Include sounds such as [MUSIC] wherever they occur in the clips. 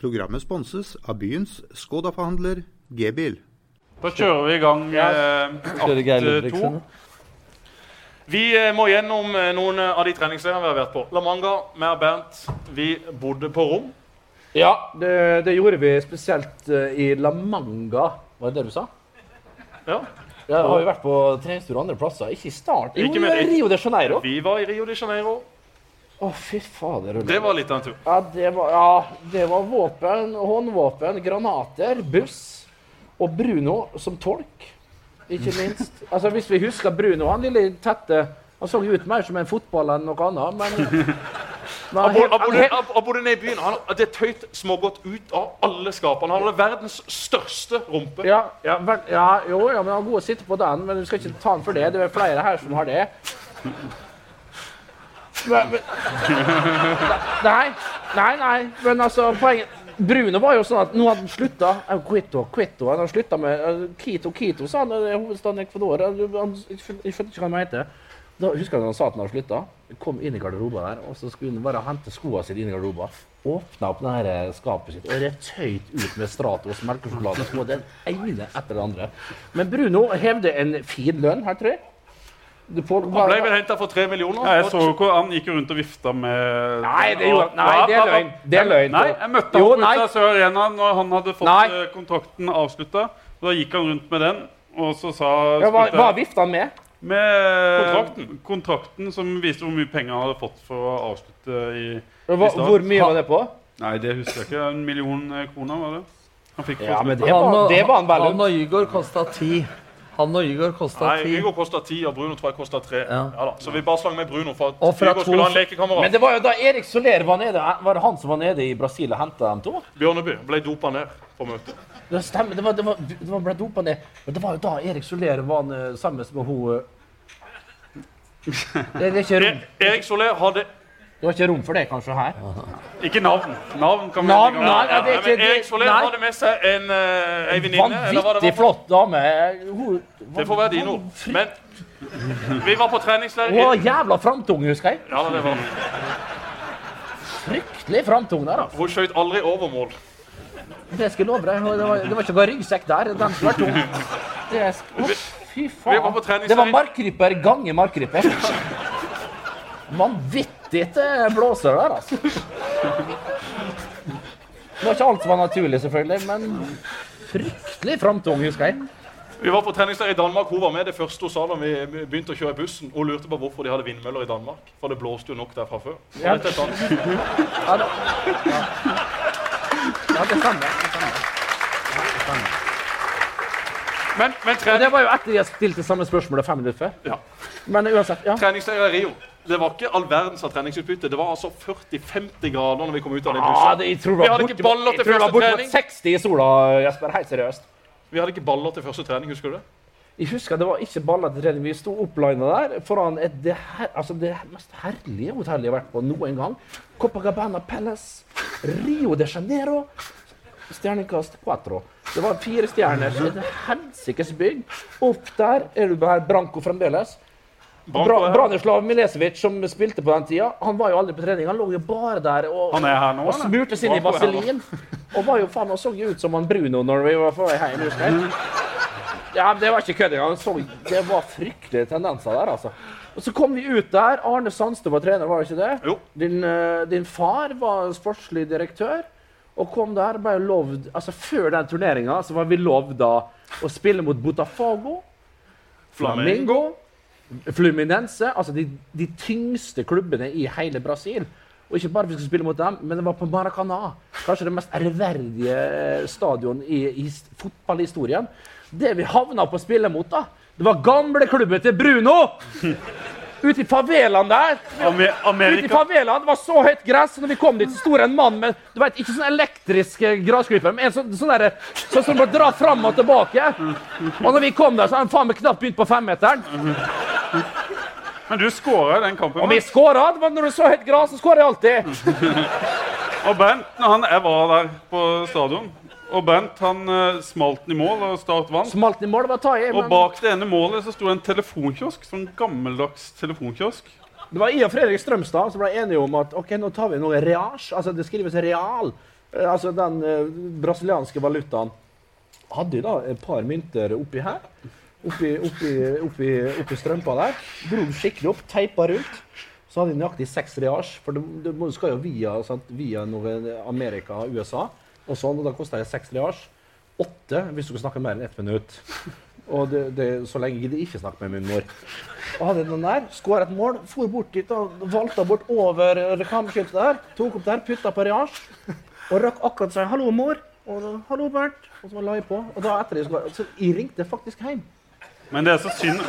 Programmet sponses av byens Skoda-forhandler G-bil. Da kjører vi i gang eh, akt to. Vi eh, må gjennom eh, noen av de treningsleirene vi har vært på. La Manga, meg og Bernt, vi bodde på rom. Ja, det, det gjorde vi spesielt eh, i La Manga. Var det det du sa? Ja. Ja, har vi vært på treningstur andre plasser. Ikke i start. Jo, Ikke med- Rio de Janeiro. Vi var i Rio de Janeiro. Å, fy fader. Det var litt av en tur. Ja, det var, ja, det var våpen, håndvåpen, granater, buss og Bruno som tolk. Ikke minst. [LAUGHS] Altså, Hvis vi husker Bruno, han lille tette Han så jo ut mer som en fotball enn noe annet, men, [LAUGHS] Han bodde, nede i byen. Han er tøyt smågodt ut av alle skapene. Han hadde verdens største rumpe. ja, ja, vel, ja, jo, ja, men han er god å sitte på den, men du skal ikke ta den for det. Det er flere her som har det. Men, nei, nei, nei, men altså, poenget Bruno var jo sånn at nå hadde han slutta. Eh, Quito, Quito. Han hadde slutta med eh, Quito, Quito, sa han. Er hovedstaden i Ecuador. Han, han, jeg skjønte ikke hva han mente. Da husker jeg han sa at han hadde slutta. Kom inn i garderoben der, og så skulle han bare hente skoene sine inn i garderoben. Åpna opp det eh, skapet sitt og retøyt ut med Stratos melkesjokolade. Den ene etter den andre. Men Bruno hevde en fin lønn her, tror jeg. Du får, Han ble vel henta for tre millioner. Ja, jeg så jo hvor han gikk jo rundt og vifta med Nei, det gjorde- nei, det er løgn. Det er løgn. Nei, jeg møtte Jo, han på Sør Arena når han hadde fått Nei. eh, kontrakten avslutta. Da gikk han rundt med den, og så sa ja, hva, hva vifta han med? Med Kontrakten? kontrakten som viste hvor mye penger han hadde fått for å avslutte i Hva, i hvor mye var det på? Nei, det husker jeg ikke. En million eh, kroner, var det? Han fikk Ja, men det var, det var han vel Han og Igor kosta ti. Han og Igor kosta ti. Hugo kosta ti, og Bruno tror jeg kosta tre. Ja. Ja. da. Så vi bare slang med Bruno for at to- skulle ha en Men det var jo da Erik Soler var nede. Var det han som var nede i Brasil og henta dem to? Bjørneby ble dopa ned på møtet. Det stemmer. Det var, det var, det var ble dopa ned. Men det var jo da Erik Soler var sammen med hun eh, [LAUGHS] er ikke rom. E- Erik Soler hadde det var ikke rom for det kanskje her. Ikke navn. Navn kan vi Navn, legge nei, ja, det er ikke Erik Solheim hadde med seg en, uh, ei venninne. Vanvittig flott dame. Hun, Det får være dine ord. Men vi var på treningsleir hun var jævla framtung, husker jeg. Ja, det var Fryktelig framtung der, altså. Hun skjøt aldri over mål. Det skal jeg love deg. Det var, det var ikke noen ryggsekk der. Den som var tung. Det er, å, fy Vi var på faen. Det var markryper ganger markryper. Vanvittig til blåser der, altså. Det var ikke alt som var naturlig, selvfølgelig, men fryktelig framtung, husker jeg. Vi var på treningsleir i Danmark. Hun var med det første hun sa da vi begynte å kjøre bussen. Hun lurte på hvorfor de hadde vindmøller i Danmark. For det blåste jo nok der fra før. Ja. dette sant. Ja, det, ja. ja, det stemmer. Det det. Men, men Og det var jo etter jeg stilte det samme spørsmålet fem minutter før. Ja. Men uansett, ja. treningsleir i Rio det var ikke all verdens av treningsutbytte. Det var altså 40-50 grader når vi kom ut av den Ja, bussen. det, jeg tror det Vi var bortimot- var første trening. 60 i sola, Jesper. Helt seriøst. Vi hadde ikke baller til første trening, husker du det? Jeg husker det var ikke baller til trening. Vi sto opplina der foran et, det, her, altså det mest herlige hotellet jeg har vært på noen gang. Copacabana Palace, Rio de Janeiro. Stjernekast Quatro. Det var fire stjerner. Et helsikes bygg. Opp der er du bare branco fremdeles. Bra. Branislav Milesevic, som spilte på den tida, han var jo aldri på trening. Han lå jo bare der og, nå, og smurte seg inn i vaselin. Og var jo faen, han så jo ut som han Bruno når vi var på vei hjem. Ja, Det var ikke kødd engang. Det var fryktelige tendenser der, altså. Og Så kom vi ut der. Arne Sandstø var trener, var det ikke det? Jo. Din, eh, din far var sportslig direktør. Og kom der ble lovd altså Før den turneringa var vi lovd da å spille mot Botafogo, Flamingo, Fluminense. Altså de, de tyngste klubbene i hele Brasil. Og ikke bare vi skulle spille mot dem, men det var på Maracanã. Kanskje det mest ærverdige stadion i, i fotballhistorien. Det vi havna på å spille mot, da, det var gamleklubben til Bruno! Ute i favelaen der. Ame- Ute i favelaen, Det var så høyt gress. og Når vi kom dit, så sto det en mann med du vet, ikke sånn elektrisk eh, gressklipper, men en sånn, sånn, der, sånn som bare drar fram og tilbake. Og når vi kom der, så hadde han faen meg knapt begynt på femmeteren. Men du skåra den kampen. Og vi skåra. Når det er så høyt gress, så skårer jeg alltid. [LAUGHS] Og Bernt, når han, jeg var der på stadion, og Bernt han eh, smalt den i mål, og Start vant. Smalt den i mål, var ta i. Og bak det ene målet så sto det en telefonkiosk. Sånn gammeldags telefonkiosk. det var jeg og Fredrik Strømstad som ble enige om at ok, nå tar vi noe reage. Altså, det skrives real. Eh, Altså, den uh, brasilianske valutaen hadde jo da et par mynter oppi her. Oppi, oppi, oppi, oppi strømpa der. Dro den skikkelig opp, teipa rundt. Så hadde de nøyaktig seks reage, for det skal jo via, sant, via Amerika og USA. Og sånn, og da koster det seks liasj. Åtte hvis du kunne snakke mer enn ett minutt. Og det, det, så lenge gidder jeg ikke snakke med min mor. Og hadde den der, skåra et mål, for bort dit og valgte bort over reklameskiltet der. Tok opp der, putta på reasj. Og rakk akkurat å si 'hallo, mor'. Og 'hallo, Bernt'. Og så la jeg på. Og da etter det, så jeg ringte faktisk hjem. Men det er så synd.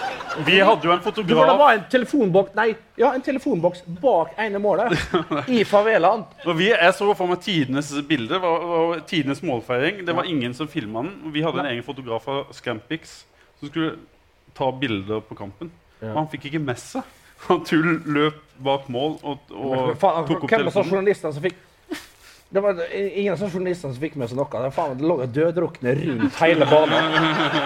Vi hadde jo en fotograf det var en telefonboks Nei, ja, en telefonboks bak ene målet. [LAUGHS] I favelaen. Jeg så for meg tidenes bilde. Var, tidenes målfeiring. Det var ingen som filma den. Vi hadde en egen fotograf av Scampix som skulle ta bilder på kampen. Og han fikk ikke med seg. Han tull løp bak mål og, og tok opp hvem var journalisten telefonen. som fikk det var ingen av journalistene som fikk med seg noe. Det, faen, det lå døddrukne rundt hele banen.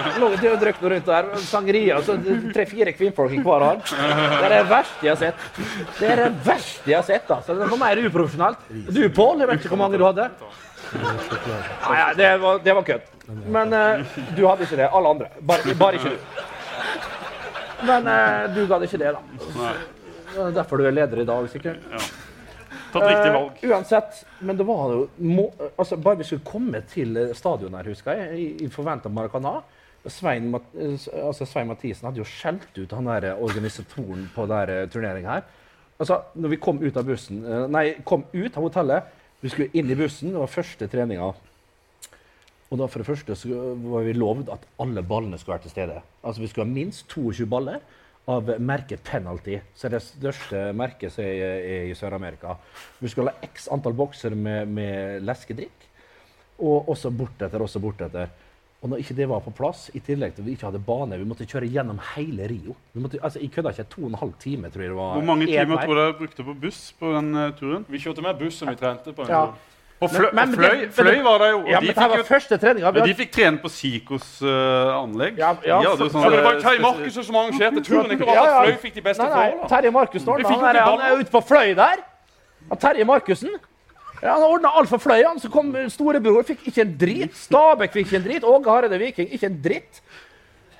Det lå døddrukne rundt der. Sangria, så tre-fire kvinnfolk i hver arm. Det er det verste jeg har sett. Det er det verste jeg har sett. altså. Det var mer uprofesjonelt. Du, Pål, jeg vet ikke hvor mange du hadde. Nei, det var, det var kødd. Men uh, du hadde ikke det. Alle andre. Bare, bare ikke du. Men uh, du gadd ikke det, da. Det er Derfor du er leder i dag, sikkert. Tatt riktig valg. Uh, uansett, men det var jo må, altså, Bare vi skulle komme til eh, stadion her, husker jeg, i, i forventa Maracana Svein, Mat- eh, altså, Svein Mathisen hadde jo skjelt ut han der eh, organisatoren på denne turneringa her. Altså, når vi kom ut av bussen eh, Nei, kom ut av hotellet, vi skulle inn i bussen, det var første treninga. Og da for det første så var vi lovd at alle ballene skulle være til stede. Altså Vi skulle ha minst 22 baller av merket Penalty, som er det største merket som er, er i Sør-Amerika. Vi skulle ha x antall bokser med, med leskedrikk, og også bortetter, også bortetter. Og når ikke det var på plass, i tillegg til at vi ikke hadde bane, vi måtte kjøre gjennom hele Rio. Vi måtte, altså, Jeg kødda ikke. To og en halv time, tror jeg det var. Hvor mange timer tror du jeg brukte på buss på den eh, turen? Vi kjørte mer buss enn vi trente på. en Ja. tur. Og fløy, Men- men og fløy, fløy var det jo. Og Ja, de fikk var jo første treninga. Ja, de fikk trene på Sikos uh, anlegg. Ja, ja, de for- sånne Ja, det var jo Terje Markussen som arrangerte turen. Ikke Ja, bare ja. Fløy fikk de beste forholdene. Terje Markussen Vi ordna. Han, er- han er ute på Fløy der. Og Terje Markussen. Ja, han ordna alt for Fløy. Han så kom storebror, fikk ikke en drit. Stabæk fikk ikke en drit. Åge Hareide Viking, ikke en dritt.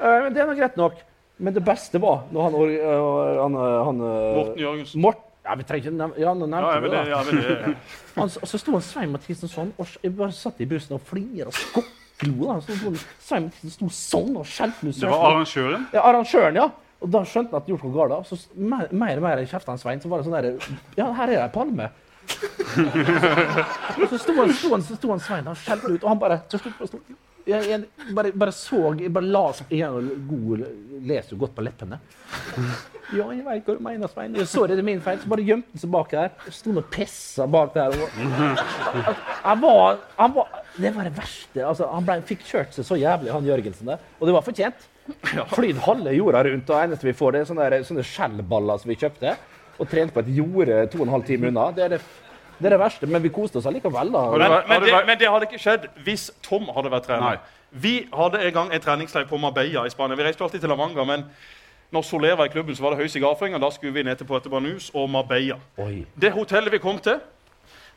Uh, men det er nå greit nok. Men det beste var når han, øh, han, han Morten Jørgensen. Mort ja, vi trenger ikke nevne Ja, nå nevnte Ja, det. vil det. [LAUGHS] Han, og så sto han Svein Mathisen sånn, og jeg bare satt i bussen og flira og skokklo. da. Så sto Svein Mathisen sto sånn og skjelte ut. Det var arrangøren. Ja, arrangøren, ja. Og da skjønte han at det gjorde noe galt. Så mer, og mer i han Svein, så var det sånn derre Ja, her er det ei palme. [LAUGHS] så sto han, sto han, så sto han Svein og skjelte ut, og han bare til slutt bare sto jeg, jeg, bare, bare så jeg bare las igjen god, leser jo godt på leppene. Ja, jeg veit hva du mener, Svein. Jeg så det, det er min feil. Så bare gjemte han seg bak der. Sto og pissa bak der. Han var, han var Det var det verste. Altså, han ble, fikk kjørt seg så jævlig, han Jørgensen der. Og det var fortjent. Flydd halve jorda rundt, og det eneste vi får, det er sånne, der- sånne skjellballer som vi kjøpte. Og trente på et jorde to og en halv time unna. Det er det, det, er det verste, men vi koste oss allikevel. da. Men, men, det, men det hadde ikke skjedd hvis Tom hadde vært trener. Nei. Vi hadde en gang en treningsleir på Marbella i Spania. Vi reiste jo alltid til La Manga, men når Soler var i klubben, så var det høy sigarføring, og da skulle vi ned til Puerto Banus og Marbella. Oi. Det hotellet vi kom til,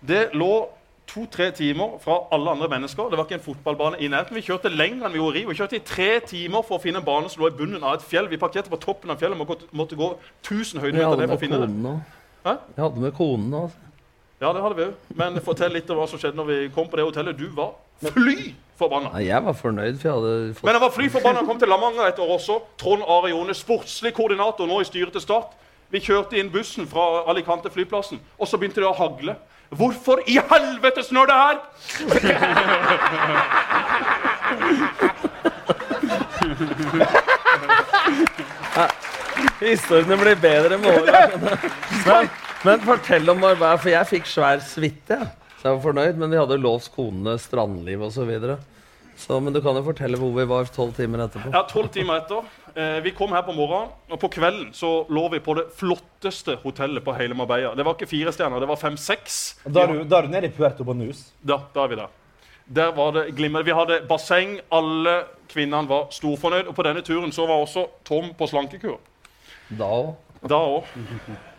det lå to-tre timer fra alle andre mennesker. Det var ikke en fotballbane i nærheten. Vi kjørte lenger enn vi gjorde i. Vi kjørte i tre timer for å finne en bane som lå i bunnen av et fjell. Vi parkerte på toppen av fjellet og måtte, gå 1000 Vi høydemeter ned for å finne det. Vi hadde med konen òg. Ja, det hadde vi òg. Men fortell litt om hva som skjedde når vi kom på det hotellet. Du var fly forbanna. Nei, jeg var fornøyd, for jeg hadde fått Men jeg var fly forbanna kom til Lamanger et år også. Trond Are Jone, sportslig koordinator nå i styret til Start. Vi kjørte inn bussen fra Alicante flyplassen, og så begynte det å hagle. Hvorfor i helvete snør det her?! [LAUGHS] Historiene blir bedre med åra. Men, men fortell om arbeid, for jeg fikk svær suite. Ja. Så jeg var fornøyd, men de hadde låst konene strandliv osv. Så men du kan jo fortelle hvor vi var tolv timer etterpå. Ja, Tolv timer etter. Eh, vi kom her på morgenen, og på kvelden så lå vi på det flotteste hotellet på hele Marbella. Det var ikke fire stjerner, det var fem-seks. Da er, du, da er du nede i Puerto Banus? Da, da er vi der. Der var det glimmer. Vi hadde basseng. Alle kvinnene var storfornøyd. Og på denne turen så var også Tom på slankekur. Da òg. Da òg.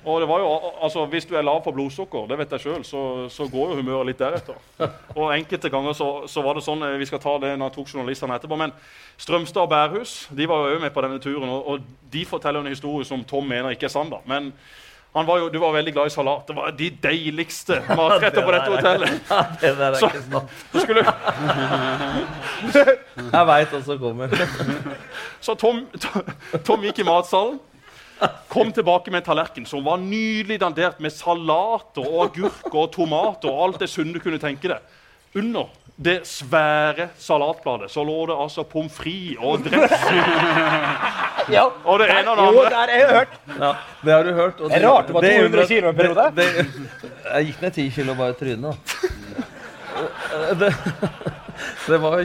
Og det var jo, altså, Hvis du er lav på blodsukker, det vet jeg selv, så, så går jo humøret litt deretter. [LAUGHS] Og enkelte ganger så, så var det sånn eh, Vi skal ta det når jeg tok journalistene etterpå. Men Strømstad og Bærhus de var jo med på denne turen, og, og de forteller en historie som Tom mener ikke er sann. da. Men han var jo, du var veldig glad i salat. Det var de deiligste [LAUGHS] matretter på dette hotellet. Ja, det der er Så- ikke. Så, skulle, Jeg veit hva som kommer. [LAUGHS] så Tom, Tom gikk i matsalen. Kom tilbake med en tallerken som var nydelig dandert med salater og agurker og tomater og alt det sunne du kunne tenke deg. Under det svære salatbladet så lå det altså pommes frites og dressing [LAUGHS] Ja. og det ene og det Jo, andre. der har jeg hørt. Ja, det har du hørt. og Det er rart det var 200 undrer- kilo en periode. Det, det, jeg gikk ned 10 kilo bare i trynet. da. Det, [LAUGHS] det var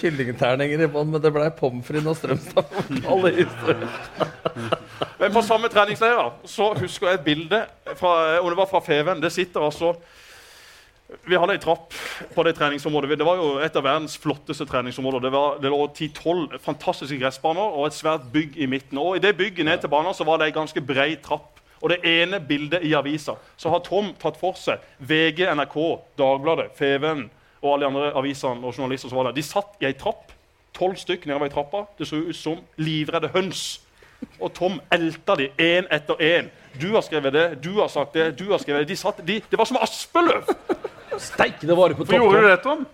kyllingterninger i bånn, men det blei pommes frites og Strømstad. Men på samme treningsleir så husker jeg et bilde fra, om det var fra Feven. Det sitter altså Vi hadde ei trapp på det treningsområdet. Det var jo et av verdens flotteste treningsområder. Det, var, det lå 10-12 fantastiske gressbaner og et svært bygg i midten. Og I det bygget ned til banen så var det ei ganske brei trapp. Og det ene bildet i avisa så har Tom tatt for seg VG, NRK, Dagbladet, Feven og alle de andre avisene og journalister som var der. De satt i ei trapp, tolv stykk nedover i trappa. Det så ut som livredde høns. Og Tom elta de én etter én. Du har skrevet det, du har sagt det, du har skrevet det. De satt, de, det var som aspeløv! Steike, det var det på topp. gjorde du det, Tom?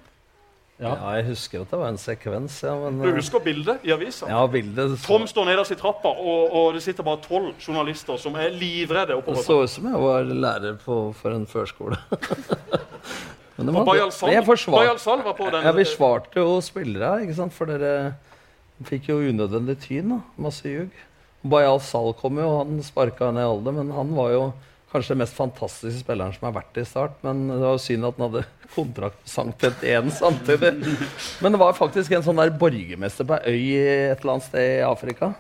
Ja, jeg husker at det var en sekvens, ja. Men Du husker bildet i avisa? ja, bildet så, Tom står nederst i trappa, og, og det sitter bare tolv journalister som er livredde det så ut som jeg var lærer på, for en førskole. [LAUGHS] Men det var- jeg forsvar- var på den. Ja, vi jo spillere, ikke sant? for dere fikk jo unødvendig tyn. da, Masse ljug. Bayal Sal kom jo, han sparka ned Alde, men han var jo kanskje den mest fantastiske spilleren som har vært i Start. Men det var jo synd at han hadde kontrakt med Sankt 1 samtidig. Men det var faktisk en sånn der borgermester på ei øy et eller annet sted i Afrika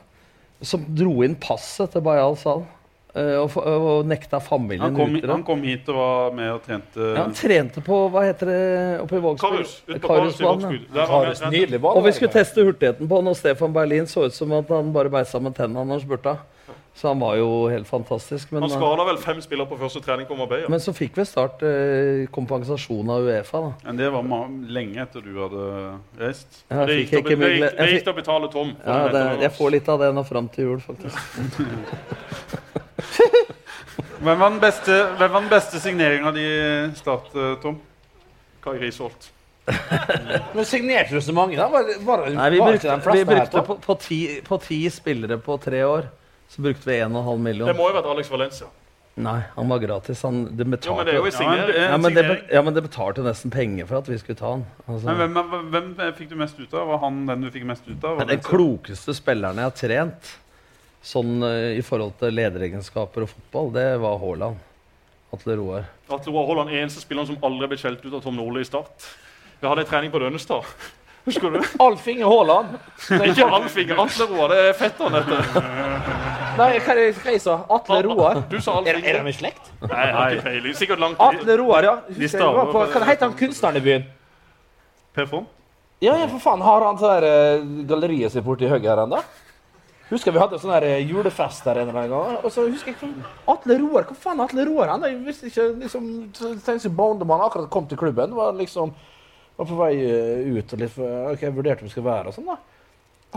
som dro inn passet til Bayal Sal. Eh, Og, og nekta familien Han kom, han kom hit og var med og trente Ja, han trente på hva heter det oppe i Vågsbygd? Karusbanen, ja. Og vi skulle teste hurtigheten på han, og Stefan Berlin så ut som at han bare beisa med tennene når han spurta. Så han var jo helt fantastisk. Men, Han skada vel fem spillere på første trening på Marbella. men så fikk vi Start eh, kompensasjon av Uefa, da. Men det var lenge etter du hadde reist. Ja, Det gikk til å å betale Tom. ja, det. Jeg får litt av det nå fram til jul, faktisk. [LAUGHS] [LAUGHS] Hvem var den beste, hvem var den beste signeringa di i Start, eh, Tom? Kai Risholt. [LAUGHS] Men signerte du så mange, da? Var, var, Nei, vi var brukte, ikke vi brukte på, på, ti, på ti spillere på tre år, så brukte vi 1,5 Det million. må jo ha vært Alex Valencia. Nei, han var gratis. Han, det Jo, men det er jo en Ja, men, signering. ja, men det, ja, men det betalte nesten penger for at vi skulle ta han. Altså. Men hvem, hvem, hvem fikk du mest ut av? Var han den du fikk mest ut av? Den klokeste spilleren jeg har trent, sånn eh, i forhold til lederegenskaper og fotball, det var Haaland. Atle Roar. Atle Roar Holland, eneste spilleren som aldri ble skjelt ut av Tom Nordli i start. Vi hadde en trening på Dønnestad. [LAUGHS] Husker du? Alf Inge Haaland. [LAUGHS] Ikke Alfinger, Atle Roar. Det er fetteren, dette. Nei, hva er det jeg sa? Atle Roar? Du sa Er, er Alfinger. de i slekt? Nei, jeg har ikke peiling. Sikkert langt Atle Roar, ja. Husker jeg var på, hva heter han kunstneren i byen? Per Fond? Ja, ja, for faen. Har han sånn der eh, galleriet sitt borti høyre her ennå? Husker vi hadde sånn eh, julefest der en eller annen gang. Og så husker jeg Atle Roar. Hva faen er Atle Roar? Han Jeg visste ikke liksom seg barndommen akkurat kom til klubben. Var liksom var på vei eh, ut og litt Ok, jeg vurderte om jeg skulle være og sånn, da.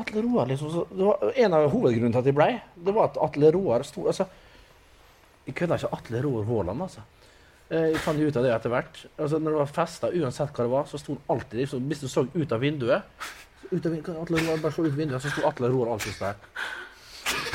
Atle Roar, liksom. Så, det var en av hovedgrunnene til at jeg ble, det var at Atle Roar sto Altså, jeg kødda ikke Atle Roar Haaland, altså. Eh, Jeg fant ut av det etter hvert. Altså, når det var fester, uansett hva det var, så sto han alltid liksom, Hvis du så ut av vinduet ut av, Atle Roar bare så ut vinduet, så sto Atle Roar alltid der.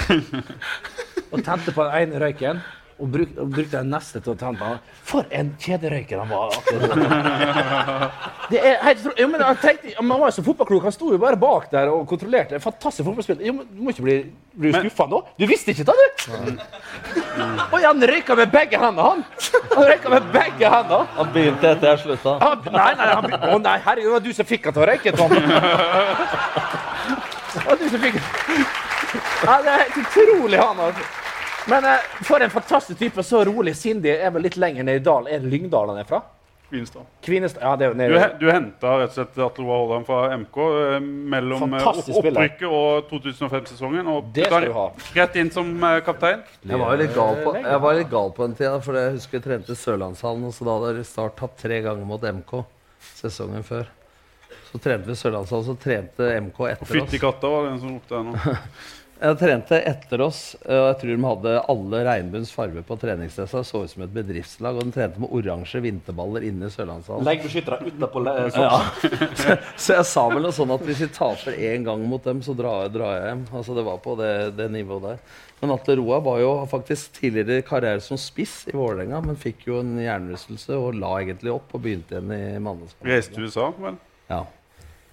[LAUGHS] og tente på den ene røyken. Og, bruk, og brukte den neste til å tenne på. For en kjederøyker han var! Roar. [LAUGHS] Det er helt jo, men jeg tenkte, Han var jo så fotballklok. Han sto jo bare bak der og kontrollerte. Fantastisk fotballspill. Jo, men Du må ikke bli, bli skuffa nå. Du visste ikke det, du! Oi, han røyka med begge hendene, han! Han røyka med begge hendene. Han begynte etter jeg slutta. Han, nei, nei, han, å nei, herregud, det var du som fikk han til å røyke, Tom. [LAUGHS] Det var du som fikk ja, Det er helt utrolig, han. Altså. Men eh, for en fantastisk type. Så rolig, Sindi Er vel litt lenger ned i dalen. Er det Lyngdal han er fra? Kvinesdal. Kvinesdal Ja, det er Du, jo he- du henta rett og slett Atle Roar Haaland fra MK eh, mellom eh, Fantastisk spiller. opprykket og 2005-sesongen. Og Det skal du ha. rett inn som eh, kaptein. Jeg var jo litt gal på, jeg var litt gal på den tida, for jeg husker jeg trente Sørlandshallen, og så da hadde Start tapt tre ganger mot MK sesongen før. Så trente vi Sørlandshallen, så trente MK etter oss. Fytti katta var det en som ropte her nå. [LAUGHS] Jeg trente etter oss, og jeg tror de hadde alle regnbuens farger på treningsdressa. Så ut som et bedriftslag, og de trente med oransje vinterballer inne i Sørlandshallen. Leggbeskyttere utapå le- Ja. [LAUGHS] Så, så jeg sa vel noe sånn at hvis vi taper én gang mot dem, så drar, drar jeg hjem. Altså Det var på det, det nivået der. Men Atle Roa var jo faktisk tidligere karriere som spiss i Vålerenga, men fikk jo en hjernerystelse og la egentlig opp og begynte igjen i manneskapet. Reiste til USA, vel? Ja.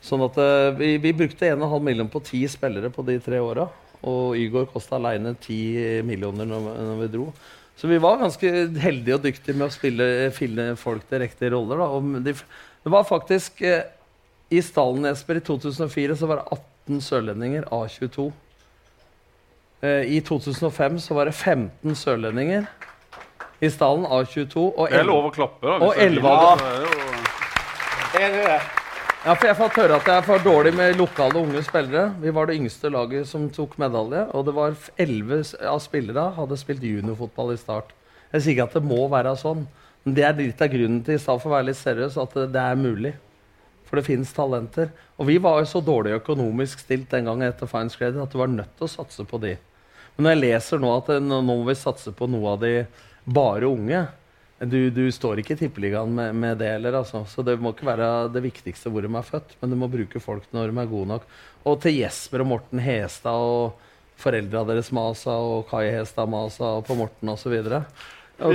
Sånn at eh, vi, vi brukte 1,5 million på ti spillere på de tre åra. Og Ygor kosta aleine 10 millioner når, når vi dro. Så vi var ganske heldige og dyktige med å spille, finne folk til riktige roller. Da. Og de, det var faktisk eh, I stallen Esper i 2004 så var det 18 sørlendinger A22. Eh, I 2005 så var det 15 sørlendinger i stallen A22. Og Det er 11 lov å klappe, da. Og hvis det er elleve bil, av- så Ja, for Jeg fått høre at jeg er for dårlig med lokale unge spillere. Vi var det yngste laget som tok medalje, og det var elleve av spillere hadde spilt juniorfotball i start. Jeg sier ikke at det må være sånn, men det er litt av grunnen til i stedet for å være litt seriøs, at det, er mulig. For det finnes talenter. Og vi var jo så dårlig økonomisk stilt den gangen etter Fines Credit at du var nødt til å satse på de. Men når jeg leser nå at nå må vi satse på noe av de bare unge du, du står ikke i tippeligaen med, med det heller, altså. Så det må ikke være det viktigste hvor de er født, men du må bruke folk når de er gode nok. Og til Jesper og Morten Hestad og foreldra deres masa, og Kai Hestad masa og på Morten osv. Og det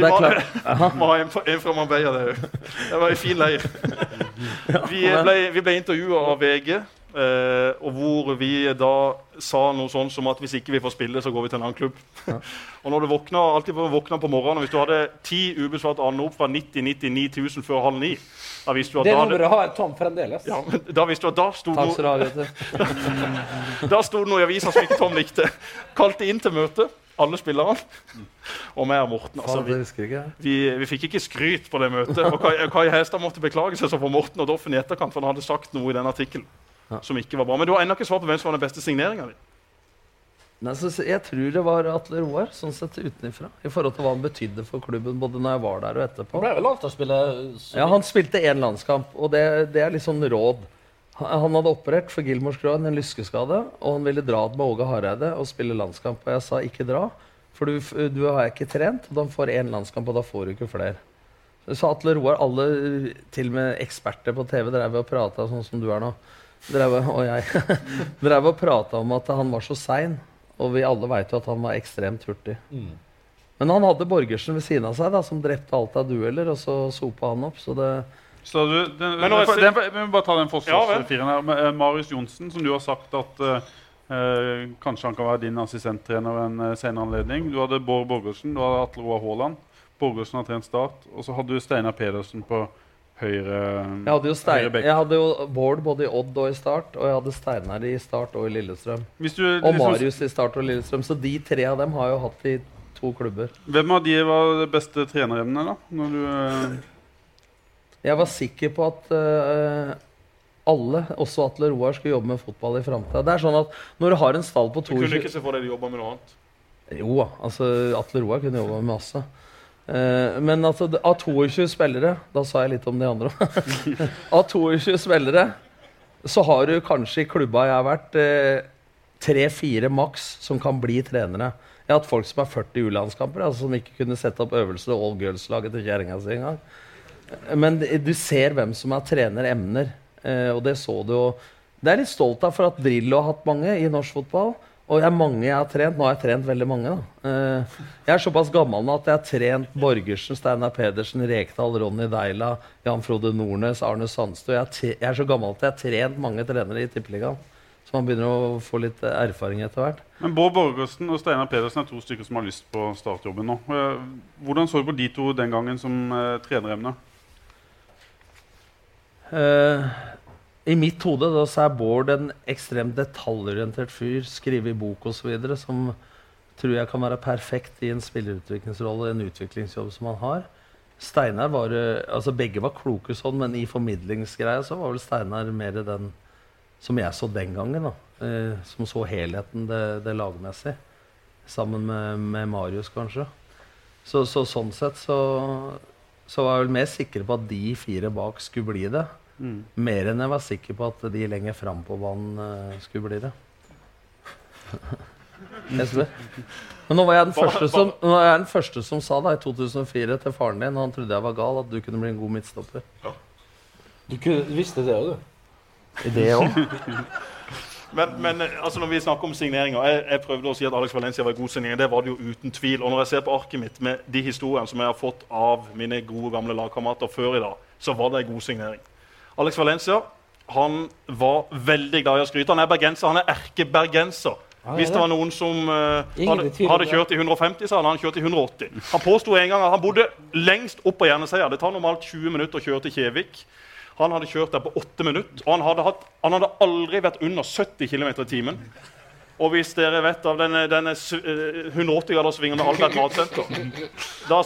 Vi er klart Vi har en, fra- en fra Marbella der òg. Det var en fin leir. [LAUGHS] Vi ble, vi ble intervjua av VG, eh, og hvor vi da sa noe sånn som at hvis ikke vi får spille, så går vi til en annen klubb. [LAUGHS] og når du våkna, alltid på, våkna på morgenen, Hvis du hadde ti ubesvarte anrop fra 90 99 000 før halv ni da visste du at Det er nummeret har Tom fremdeles. ja, da visste du at da sto Takk skal du ha, [LAUGHS] da sto det noe i avisa som ikke Tom likte. Kalte inn til møte, alle spillerne. Og meg og Morten. altså vi, jeg jeg. vi, vi fikk ikke skryt på det møtet. Og Kai, Kai Hestad måtte beklage seg så for Morten og Doffen i etterkant, for han hadde sagt noe i den artikkelen som ikke var bra. Men du har ennå ikke svar på hvem som var den beste signeringa di. Jeg tror det var Atle Roar, sånn sett utenfra. I forhold til hva han betydde for klubben både når jeg var der og etterpå. Han ble vel landslagsspiller Ja, Han spilte én landskamp, og det, det er litt sånn råd. Han hadde operert for Gilmors Skroen, en lyskeskade, og han ville dra med Åge Hareide og spille landskamp. Og jeg sa ikke dra, for du, du har ikke trent, og da får én landskamp, og da får du ikke flere. Så Atle Roar, alle, til og med eksperter på TV, drev og prata sånn som du er nå. Drev, og jeg drev og prata om at han var så sein, og vi alle veit jo at han var ekstremt hurtig. Men han hadde Borgersen ved siden av seg, da, som drepte alt av dueller, og så sopa han opp. Så det Så du, den, Men den, den, vi må bare ta den Fossås-fyren ja, her. Eh, Marius Johnsen, som du har sagt at eh, eh, kanskje han kan være din assistenttrener ved en uh, senere anledning. Du hadde Bård Borgersen, du hadde Atle Roar Haaland. Borgersen har trent Start. Og så hadde du Steinar Pedersen på høyre Jeg hadde jo, Stein, høyre jeg hadde jo Bård både i Odd og i Start, og jeg hadde Steinar i Start og i Lillestrøm. Hvis du, Og liksom, Marius i Start og Lillestrøm. Så de tre av dem har jo hatt i to klubber. Hvem av de var det beste treneremnet, da? Når du, eh, Jeg var sikker på at uh, alle, også Atle Roar, skulle jobbe med fotball i framtida. Det er sånn at når du har en stall på Du kunne 22 ikke se for deg de jobba med noe annet. Jo altså Atle Roar kunne jobba med masse. Eh, men altså, av 22 spillere Da sa jeg litt om de andre [LAUGHS] av 22 spillere så har du kanskje i klubba jeg har vært, eh, tre-fire maks som kan bli trenere. Jeg har hatt folk som er 40 U-landskamper, altså, som ikke kunne sette opp øvelse all girls-laget til kjerringa si engang. Men du ser hvem som er trener emner, eh, og det så du jo. Det er jeg litt stolt av, for at Drillo har hatt mange i norsk fotball. Og jeg er mange jeg har trent. Nå har jeg trent veldig mange. da. Eh, jeg er såpass gammel nå at jeg har trent Borgersen, Steinar Pedersen, Rekdal, Ronny Deila, Jan Frode Nordnes, Arne Sandstø. Jeg, er så gammel at jeg har trent mange trenere i Tippeligaen. Så man begynner å få litt eh, erfaring etter hvert. men Bård Borgersen og Steinar Pedersen er to stykker som har lyst på startjobben nå. Eh, Hvordan så du på de to den gangen som uh, treneremne? Eh, I mitt hode så er Bård en ekstremt detaljorientert fyr, skrive i bok osv., som tror jeg kan være perfekt i en spillerutviklingsrolle, en utviklingsjobb som han har. Steinar var eh, Altså begge var kloke sånn, men i formidlingsgreia så var vel Steinar mer den som jeg så den gangen. da. Eh, som så helheten, det, det lagmessig. Sammen med, med Marius, kanskje. Så, så sånn sett så, så var jeg vel mer sikker på at de fire bak skulle bli det. Mer enn jeg var sikker på at de lenger fram på banen eh, skulle bli det. [LAUGHS] Men nå var jeg den første som, nå jeg den første som sa da, i 2004 til faren din, han trodde jeg var gal, at du kunne bli en god midtstopper. Du kunne, visste det òg, du. Det òg? [LAUGHS] Men, men altså når vi snakker om signeringer jeg, jeg prøvde å si at Alex Valencia var en god signering. Det var det jo uten tvil. Og når jeg ser på arket mitt med de historiene som jeg har fått av mine gode gamle lagkamerater før i dag, så var det en god signering. Alex Valencia han var veldig glad i å skryte. Han er bergenser. Han er erkebergenser. Ah, Hvis det. var noen som uh, hadde, hadde kjørt i 150, så hadde han kjørt i 180. Han påsto en gang at han bodde lengst opp på Jerneseia. Det tar normalt 20 minutter å kjøre til Kjevik. Han hadde kjørt der på 8 minutter, og han hadde, hatt, han hadde aldri vært under 70 km i timen. Og hvis dere vet av denne, denne su- eh, 180-graderssvingen med Albert [LAUGHS] Matsenter da,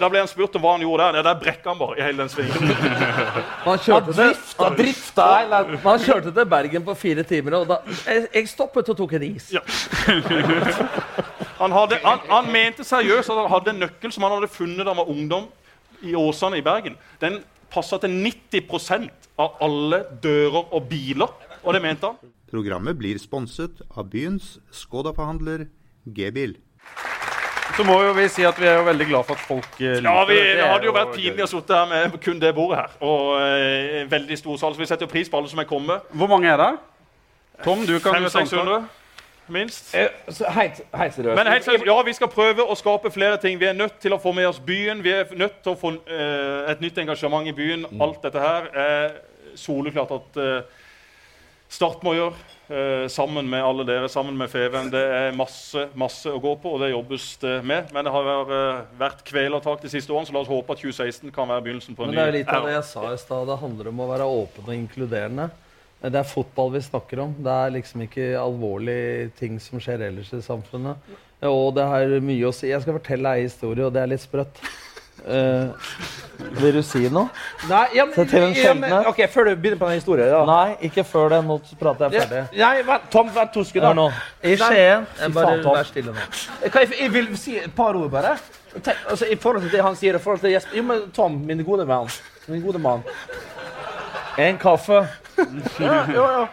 da ble han spurt om hva han gjorde der. Ja, Der brekka han bare i hele den svingen. [LAUGHS] Han kjørte, til, Drifta, drifta eller han kjørte til Bergen på fire timer, og da Jeg, jeg stoppet og tok en is. Ja. Han, hadde, han, han mente seriøst at han hadde en nøkkel som han hadde funnet da han var ungdom i Åsane i Bergen. Den passa til 90% av alle dører og biler, og det mente han. Programmet blir sponset av byens Skoda-forhandler G-bil. Så må jo vi si at vi er jo veldig glad for at folk eh, liker Ja, vi, det. Det hadde jo vært pinlig å sitte her med kun det bordet her. Og eh, veldig stor sal, så vi setter jo pris på alle som er kommet. Hvor mange er det? Tom, du kan jo samtale. 500-600, minst. Eh, heit. Men heit, ja, vi skal prøve å skape flere ting. Vi er nødt til å få med oss byen. Vi er nødt til å få eh, et nytt engasjement i byen. Alt dette her er soleklart at eh, Start må gjøre. eh, sammen med alle dere, sammen med Feven. Det er masse masse å gå på, og det jobbes det med. Men det har vært, eh, kvelertak de siste årene, så la oss håpe at 2016 kan være begynnelsen på en Men ny det er litt av det jeg sa i stad. Det handler om å være åpen og inkluderende. Det er fotball vi snakker om. Det er liksom ikke alvorlige ting som skjer ellers i samfunnet. Og det har mye å si. Jeg skal fortelle ei historie, og det er litt sprøtt. Eh, vil du si noe? Nei, ja, men, Se til en ja, men, sjeldne. ok, Før du begynner på den historien da. Nei, ikke før det. Nå prater jeg Ja, ferdig. Nei, vent, Tom, vent to Hør sekunder. nå. I Skien fy Bare faen, Tom. vær stille nå. Kan jeg, jeg vil si et par ord, bare. Tenk, altså, I forhold til det han sier, i forhold til Jesper Jo, men Tom, min gode mann. Min gode mann. En kaffe. Ja, ja, ja.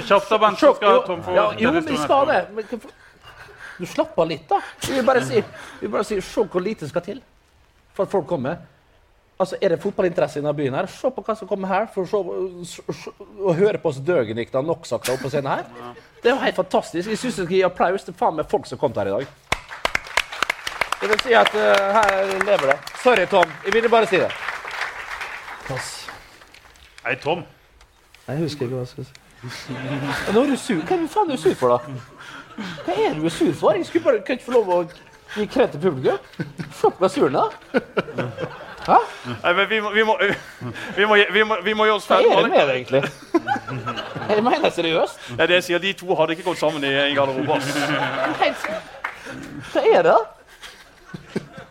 Kjapt da, Bent, så skal Tom få ja, jo, men vi skal det. Men, hvorfor- du slapper litt, da. Vi vil bare si, vi vil bare si Se hvor lite skal til for at folk kommer. Altså, Er det fotballinteresse i denne byen? her? Se på hva som kommer her. for å høre på oss døgenikta noksakta opp på scenen her. Det er jo helt fantastisk. Jeg syns vi skal gi applaus til faen meg folk som kom her i dag. Det vil si at uh, her lever det. Sorry, Tom. Jeg ville bare si det. Pass. Nei, Tom. Nei, Jeg husker ikke hva jeg skulle si. Nå er du sur. Hva er faen er du sur for, da? Hva er du sur for? Jeg skulle bare kunne ikke få lov å gi kred til publikum. På glasuren, da. Hæ? Nei, men vi må, vi må, vi må, vi må, vi må gjøre oss Hva ferdig. er det med det, egentlig? Jeg mener seriøst. Ja, det jeg sier, De to hadde ikke gått sammen i en garderobe. Hva er det?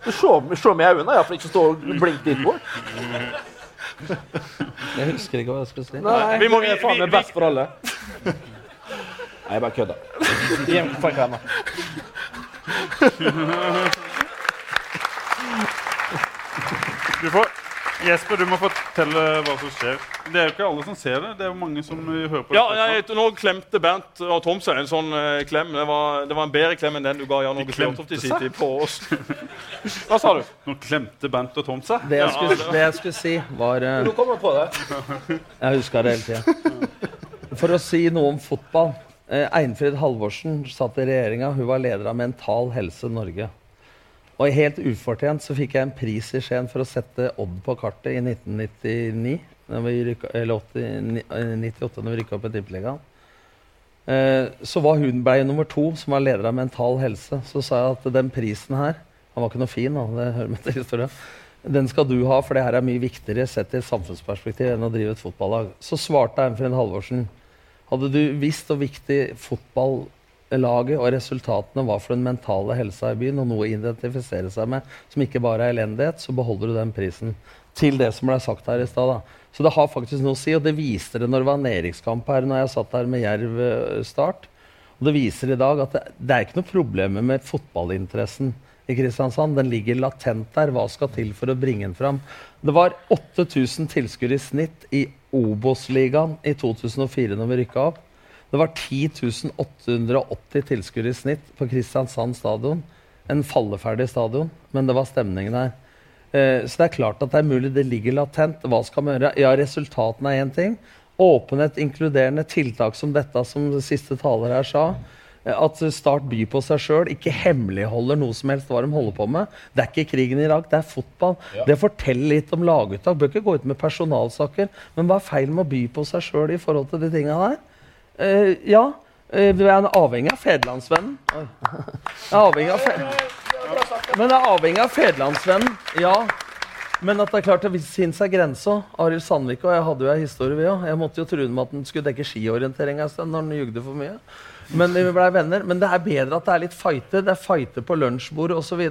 Se, meg i øynene, iallfall ikke stå og blinke dit bort. Jeg husker ikke hva jeg skulle si. Nei, vi må- er faen vi- meg best for alle. Nei, jeg bare kødda. Du får, Jesper, du må fortelle hva som skjer. Det er jo ikke alle som ser det. Det er jo mange som eh, hører på. Ja, jeg, Nå klemte Bernt og Tom seg en sånn eh, klem. Det var, det var en bedre klem enn den du ga Jan Åge Fjørtoft i sin tid på oss. [LAUGHS] Hva sa du? Nå klemte Bernt og Tom seg. Det jeg Ja, skulle, det- det jeg skulle si, var eh, Nå kommer jeg på det. Jeg huska det hele tida. For å si noe om fotball. Eh, Einfrid Halvorsen satt i regjeringa. Hun var leder av Mental Helse Norge. Og helt ufortjent så fikk jeg en pris i Skien for å sette Odd på kartet i 1999. Når vi rykka, eller 80, ni- eh, 98, når vi rykka opp i Tippeligaen. Eh, så var hun blei nummer to, som var leder av Mental Helse. Så sa jeg at den prisen her Han var ikke noe fin, da, det hører med til historien. Den skal du ha, for det her er mye viktigere sett i et samfunnsperspektiv enn å drive et fotballag. Så svarte Einfrid Halvorsen hadde du visst hvor viktig fotballaget og resultatene, var for den mentale helsa i byen, og noe å identifisere seg med som ikke bare er elendighet, så beholder du den prisen. Til det som ble sagt her i stad. Så det har faktisk noe å si, og det viste det når det var nedrykkskamp her når jeg satt her med Jerv eh, Start. Og det viser i dag at det, det er ikke noe problem med fotballinteressen i Kristiansand. Den ligger latent der. Hva skal til for å bringe den fram? Det var 8000 tilskuere i snitt i Obos-ligaen i 2004 når vi rykka opp. Det var 10 880 tilskuere i snitt på Kristiansand stadion. En falleferdig stadion, men det var stemningen her. Eh, så det er klart at det er mulig. Det ligger latent. Hva skal man gjøre? Ja, resultatene er én ting. Åpenhet, inkluderende tiltak som dette, som siste taler her sa. Eh, At Start byr på seg sjøl, ikke hemmeligholder noe som helst hva de holder på med. Det er ikke krigen i Irak, det er fotball. Det forteller litt om laguttak. Bør ikke gå ut med personalsaker. Men hva er feil med å by på seg sjøl i forhold til de tinga der? Uh, ja, eh, vi er avhengig av fedrelandsvennen. [LAUGHS] Avhengig av fe Men det er avhengig av fedrelandsvennen, ja. Men at det er klart det finnes ei grense. Arild Sandvik og jeg hadde jo en historie, vi òg. Jeg måtte jo true med at han skulle dekke skiorientering en stund når han jugde for mye. Men vi blei venner. Men det er bedre at det er litt fighter. Det er fighter på lunsjbordet osv.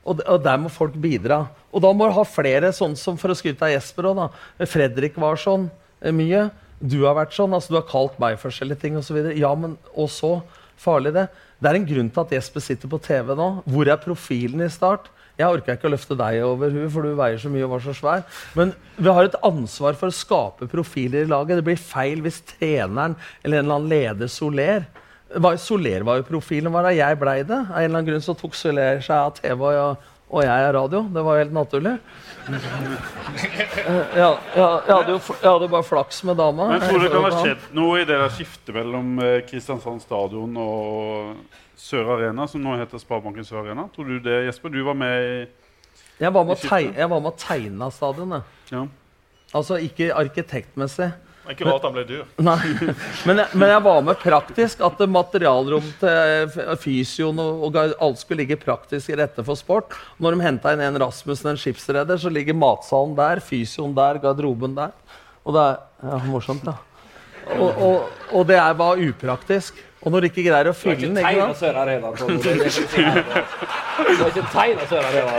Og, d- og der må folk bidra. Og da må du ha flere, sånn som for å skryte av Jesper òg, da. Fredrik var sånn eh, mye. Du har vært sånn. altså Du har kalt meg forskjellige ting osv. Ja, men og så farlig det. Det er en grunn til at Jesper sitter på TV nå. Hvor er profilen i Start? Jeg orker ikke å løfte deg over huet, for du veier så mye og var så svær. Men vi har et ansvar for å skape profiler i laget. Det blir feil hvis treneren eller en eller annen leder Soler Soler var jo profilen, var da jeg blei det. Av en eller annen grunn så tok Soler seg av TV og, og jeg er radio. Det var jo helt naturlig. Eh, ja, ja, jeg, hadde jo, jeg hadde bare flaks med dama. Men jeg tror det kan ha skjedd noe i det skiftet mellom eh, Kristiansand stadion og Sør Arena, som nå heter Sparebanken Sør Arena. Tror du det, Jesper? Du var med i Jeg var med å i skiftet. jeg var med å tegne stadionet. ja. Altså ikke arkitektmessig. Det er ikke rart han ble dyr. Nei, men jeg, men jeg var med praktisk. At det materialrom til fysioen og, og alt skulle ligge praktisk i rette for sport. Når de henta inn en Rasmussen, en skipsreder, så ligger matsalen der, fysioen der, garderoben der. Og det er ja, morsomt, ja. Og, og, og det er var upraktisk. Og når de ikke greier å fylle den ikke tegna Sør Arena. Du har ikke tegna Sør Arena.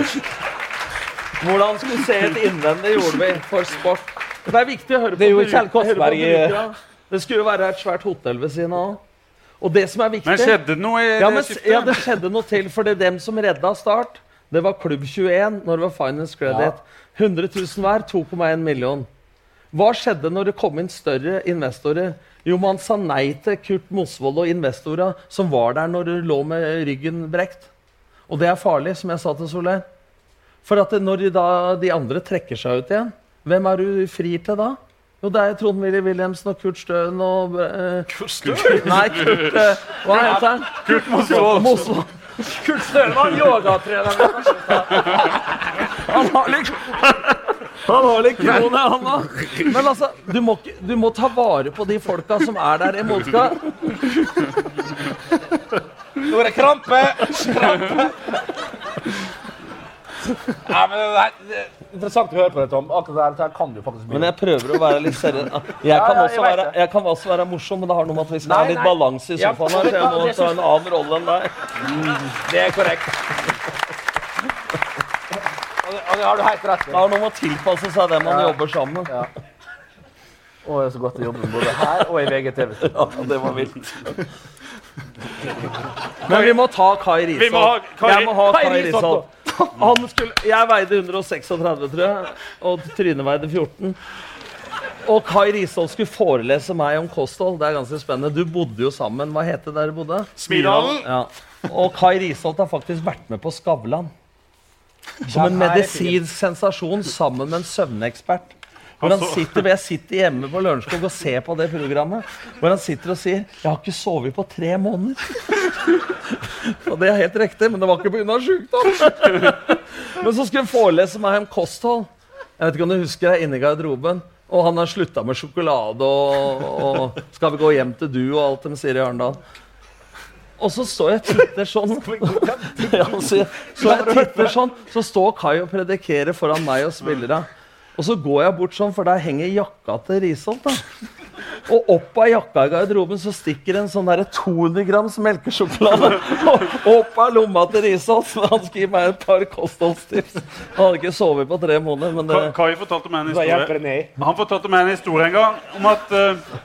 Hvordan skulle se et innvendig gjorde vi for sport. Det er viktig å høre på, Det er jo Kjell i- brukerne. Det skulle jo være et svært hotell ved siden av. Og det som er viktig Men skjedde det noe i ja, det men, skiftet? ja, det skjedde noe til, for det er dem som redda Start. Det var Klubb 21 når det var Finance Credit. 100 000 hver, 2,1 million. Hva skjedde når det kom inn større investorer? Jo, man sa nei til Kurt Mosvold og investorer som var der når du lå med ryggen brekt. Og det er farlig, som jeg sa til Soler. For at når de, da, de andre trekker seg ut igjen, hvem er du frir til da? Jo, det er Trond Willy Wilhelmsen og Kurt Støen og eh, Kurt Støen? Nei, Kurt eh, Hva heter han? Kurt Mosvold. Kurt Støen var yogatrener. [LAUGHS] Han har litt Han har litt kroner, han òg. Men altså, du må, ikke- du må ta vare på de folka som er der i Moska. Nå er det krampe! Krampe! Nei, men det er, er interessant å høre på det, Tom. Akkurat det her kan du faktisk mye. Men jeg prøver å være litt seriøs. Jeg kan, Ja, ja, jeg også være, jeg kan også være morsom, men det har noe med at vi skal Nei, ha litt balanse i Ja, sofaen her. Så jeg må ta en annen rolle enn deg. Det er korrekt. Og det, har du helt rett i. Det har noe med å tilpasse seg det man Ja. jobber sammen. Ja. Å, det er så godt å jobbe både her og i VGTV. [LAUGHS] Ja, det var vilt. Men vi må ta Kai Vi Risholt. Jeg må ha Kai Kai Risholt Risholt. [LAUGHS] Han skulle, jeg veide 136, tror jeg, og Tryne veide 14. Og Kai Risholt skulle forelese meg om kosthold. Det er ganske spennende. Du bodde jo sammen. Hva het det der du bodde? Smidalen. Ja. Og Kai Risholt har faktisk vært med på Skavlan. Som en medisinsk sensasjon sammen med en søvnekspert. Hvor han sitter, Jeg sitter hjemme på Lørenskog og ser på det programmet. Hvor han sitter og sier 'Jeg har ikke sovet på tre måneder'. [LAUGHS] og det er helt riktig, men det var ikke pga. sjukdom. [LAUGHS] men så skulle han forelese meg om kosthold. Jeg vet ikke om du husker jeg inne i garderoben. Og han har slutta med sjokolade og, og 'Skal vi gå hjem til du?' og alt de sier i Arendal. Og så står jeg titter sånn [LAUGHS] ja, så, så jeg titter sånn Så står Kai og predikerer foran meg og spillerne. Og så går jeg bort sånn, for der henger jakka til Risholt. da. Og opp av jakka i garderoben så stikker en sånn der 200 grams melkesjokolade og opp av lomma til Risholt. Han skal gi meg et par kostholdstips. Han hadde ikke sovet på tre måneder, men det Kai fortalte meg en historie? Han fortalte meg en historie en gang om at eh,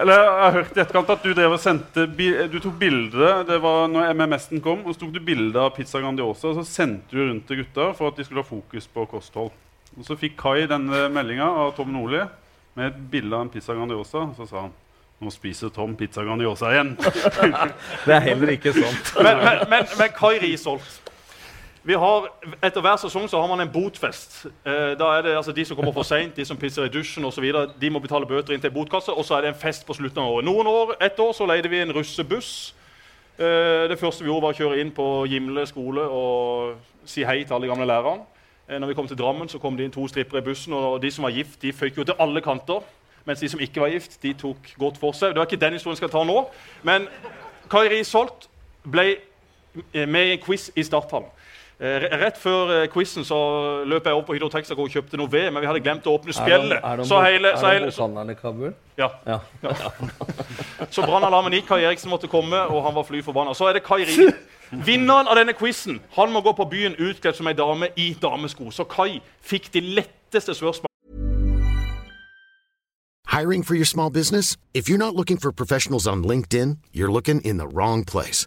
Eller jeg har hørt i etterkant at du drev og sendte Du tok bilde Det var når MMS-en kom, og så tok du bilde av pizza Grandiosa og så sendte du rundt til gutta for at de skulle ha fokus på kosthold. Og Så fikk Kai denne meldinga av Tom Nordli med et bilde av en pizza Grandiosa. Og så sa han nå spiser Tom pizza Grandiosa igjen. [LAUGHS] Det er heller ikke sant. Men, men, men, men Kai Risholt har, Etter hver sesong så har man en botfest. Eh, da er det altså De som kommer for seint, de som pisser i dusjen osv., de må betale bøter inn til botkasse. Og så er det en fest på slutten av året. Noen år, Et år så leide vi en russebuss. Eh, det første vi gjorde, var å kjøre inn på Gimle skole og si hei til alle gamle lærerne. Eh, når vi kom til Drammen, så kom det inn to strippere i bussen, og de som var gift, de føyk jo til alle kanter. Mens de som ikke var gift, de tok godt for seg. Det var ikke den historien jeg skal ta nå. Men Kai Risholt ble eh, med i en quiz i starthallen. Eh, re- Rett før eh, quizen så løp jeg opp på Hydro Texaco og kjøpte noe ved, men vi hadde glemt å åpne spjeldet. Er Så i Kabul? ja. Ja. [LAUGHS] Så brannalarmen gikk, Kai Eriksen måtte komme, og han var fly forbanna. Så er det Kai Rie. [LAUGHS] Vinneren av denne quizen han må gå på byen utkledd som ei dame i damesko. Så Kai fikk de letteste spørsmålene. Hiring for your small business? If you're not looking for professionals on LinkedIn, you're looking in the wrong place.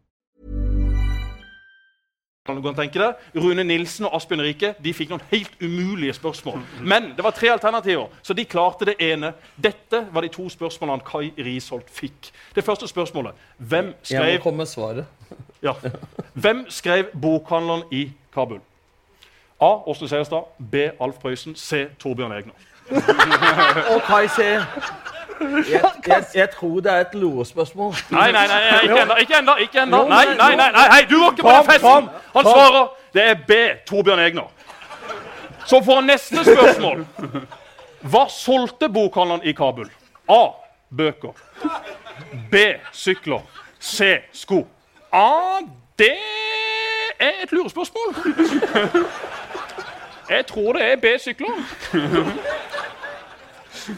Kan du godt tenke deg? Rune Nilsen og Asbjørn Rike de fikk noen helt umulige spørsmål. Men det var tre alternativer, så de klarte det ene. Dette var de to spørsmålene Kai Risholt fikk. Det første spørsmålet Hvem Jeg må skrev, komme med svaret. [LAUGHS] ja. Hvem skrev bokhandleren i Kabul? A. Åsne Seierstad. B. Alf Prøysen. C. Torbjørn Egner. [LAUGHS] Og Kai C. Jeg, jeg, jeg tror det er et lurespørsmål. Nei, nei, nei, nei ikke ennå. Ikke ennå. Ennå. Nei, nei, nei, nei, nei, hei, du var ikke på den festen! Han svarer det er B. Torbjørn Egner. Så får han neste spørsmål. Hva solgte bokhandleren i Kabul? A. Bøker. B. Sykler. C. Sko. A. Det er et lurespørsmål. Jeg tror det er B. Sykler.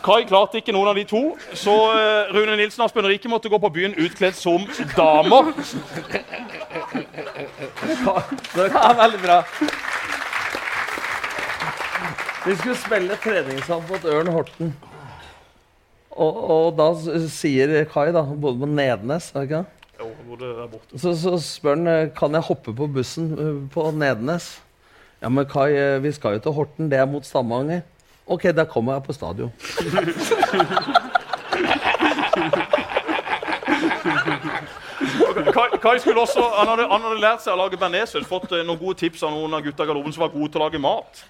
Kai klarte ikke noen av de to, så eh, Rune Nilsen og Asbjørn Rike måtte gå på byen utkledd som damer. Det er veldig bra. Vi skulle spille treningskamp mot Ørn Horten. Og, og da sier Kai, da, bodde på Nednes, er det ikke det? Så, så spør han eh, kan jeg hoppe på bussen eh, på Nednes. Ja, men Kai, vi skal jo til Horten. Det er mot Stavanger. OK, da kommer jeg på stadion. Kai, skulle også, han hadde, han hadde lært seg å lage bearnéssaus. Fått eh, noen gode tips av noen av gutta i garderoben som var gode til å lage mat.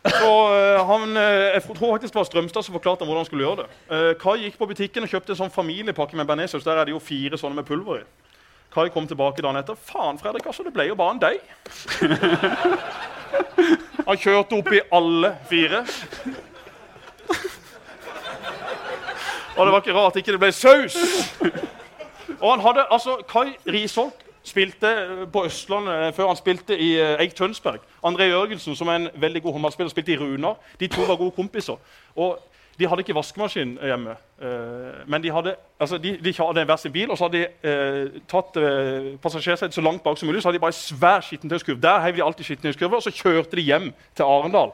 Så uh, han, uh, Jeg tror faktisk det var Strømstad som forklarte hvordan han skulle gjøre det. Uh, Kai gikk på butikken og kjøpte en sånn familiepakke med bearnéssaus. Der er det jo fire sånne med pulver i. Kai kom tilbake dagen etter. Faen, Fredrik, altså, det ble jo bare en deig. Han kjørte opp i alle fire. Og det var ikke rart ikke det ble saus. Og han hadde, altså, Kai Risholt spilte på Østlandet eh, før han spilte i eh, Eik Tønsberg. André Jørgensen, som er en veldig god håndballspiller, spilte i Runar. De to var gode kompiser. Og de hadde ikke vaskemaskin hjemme. eh, men de hadde, altså, de, de hadde hver sin bil, og så hadde de eh, tatt eh, passasjersetet så langt bak som mulig. Så hadde de bare svær skittentøyskurv. Der heiv de alltid skittentøyskurver, og så kjørte de hjem til Arendal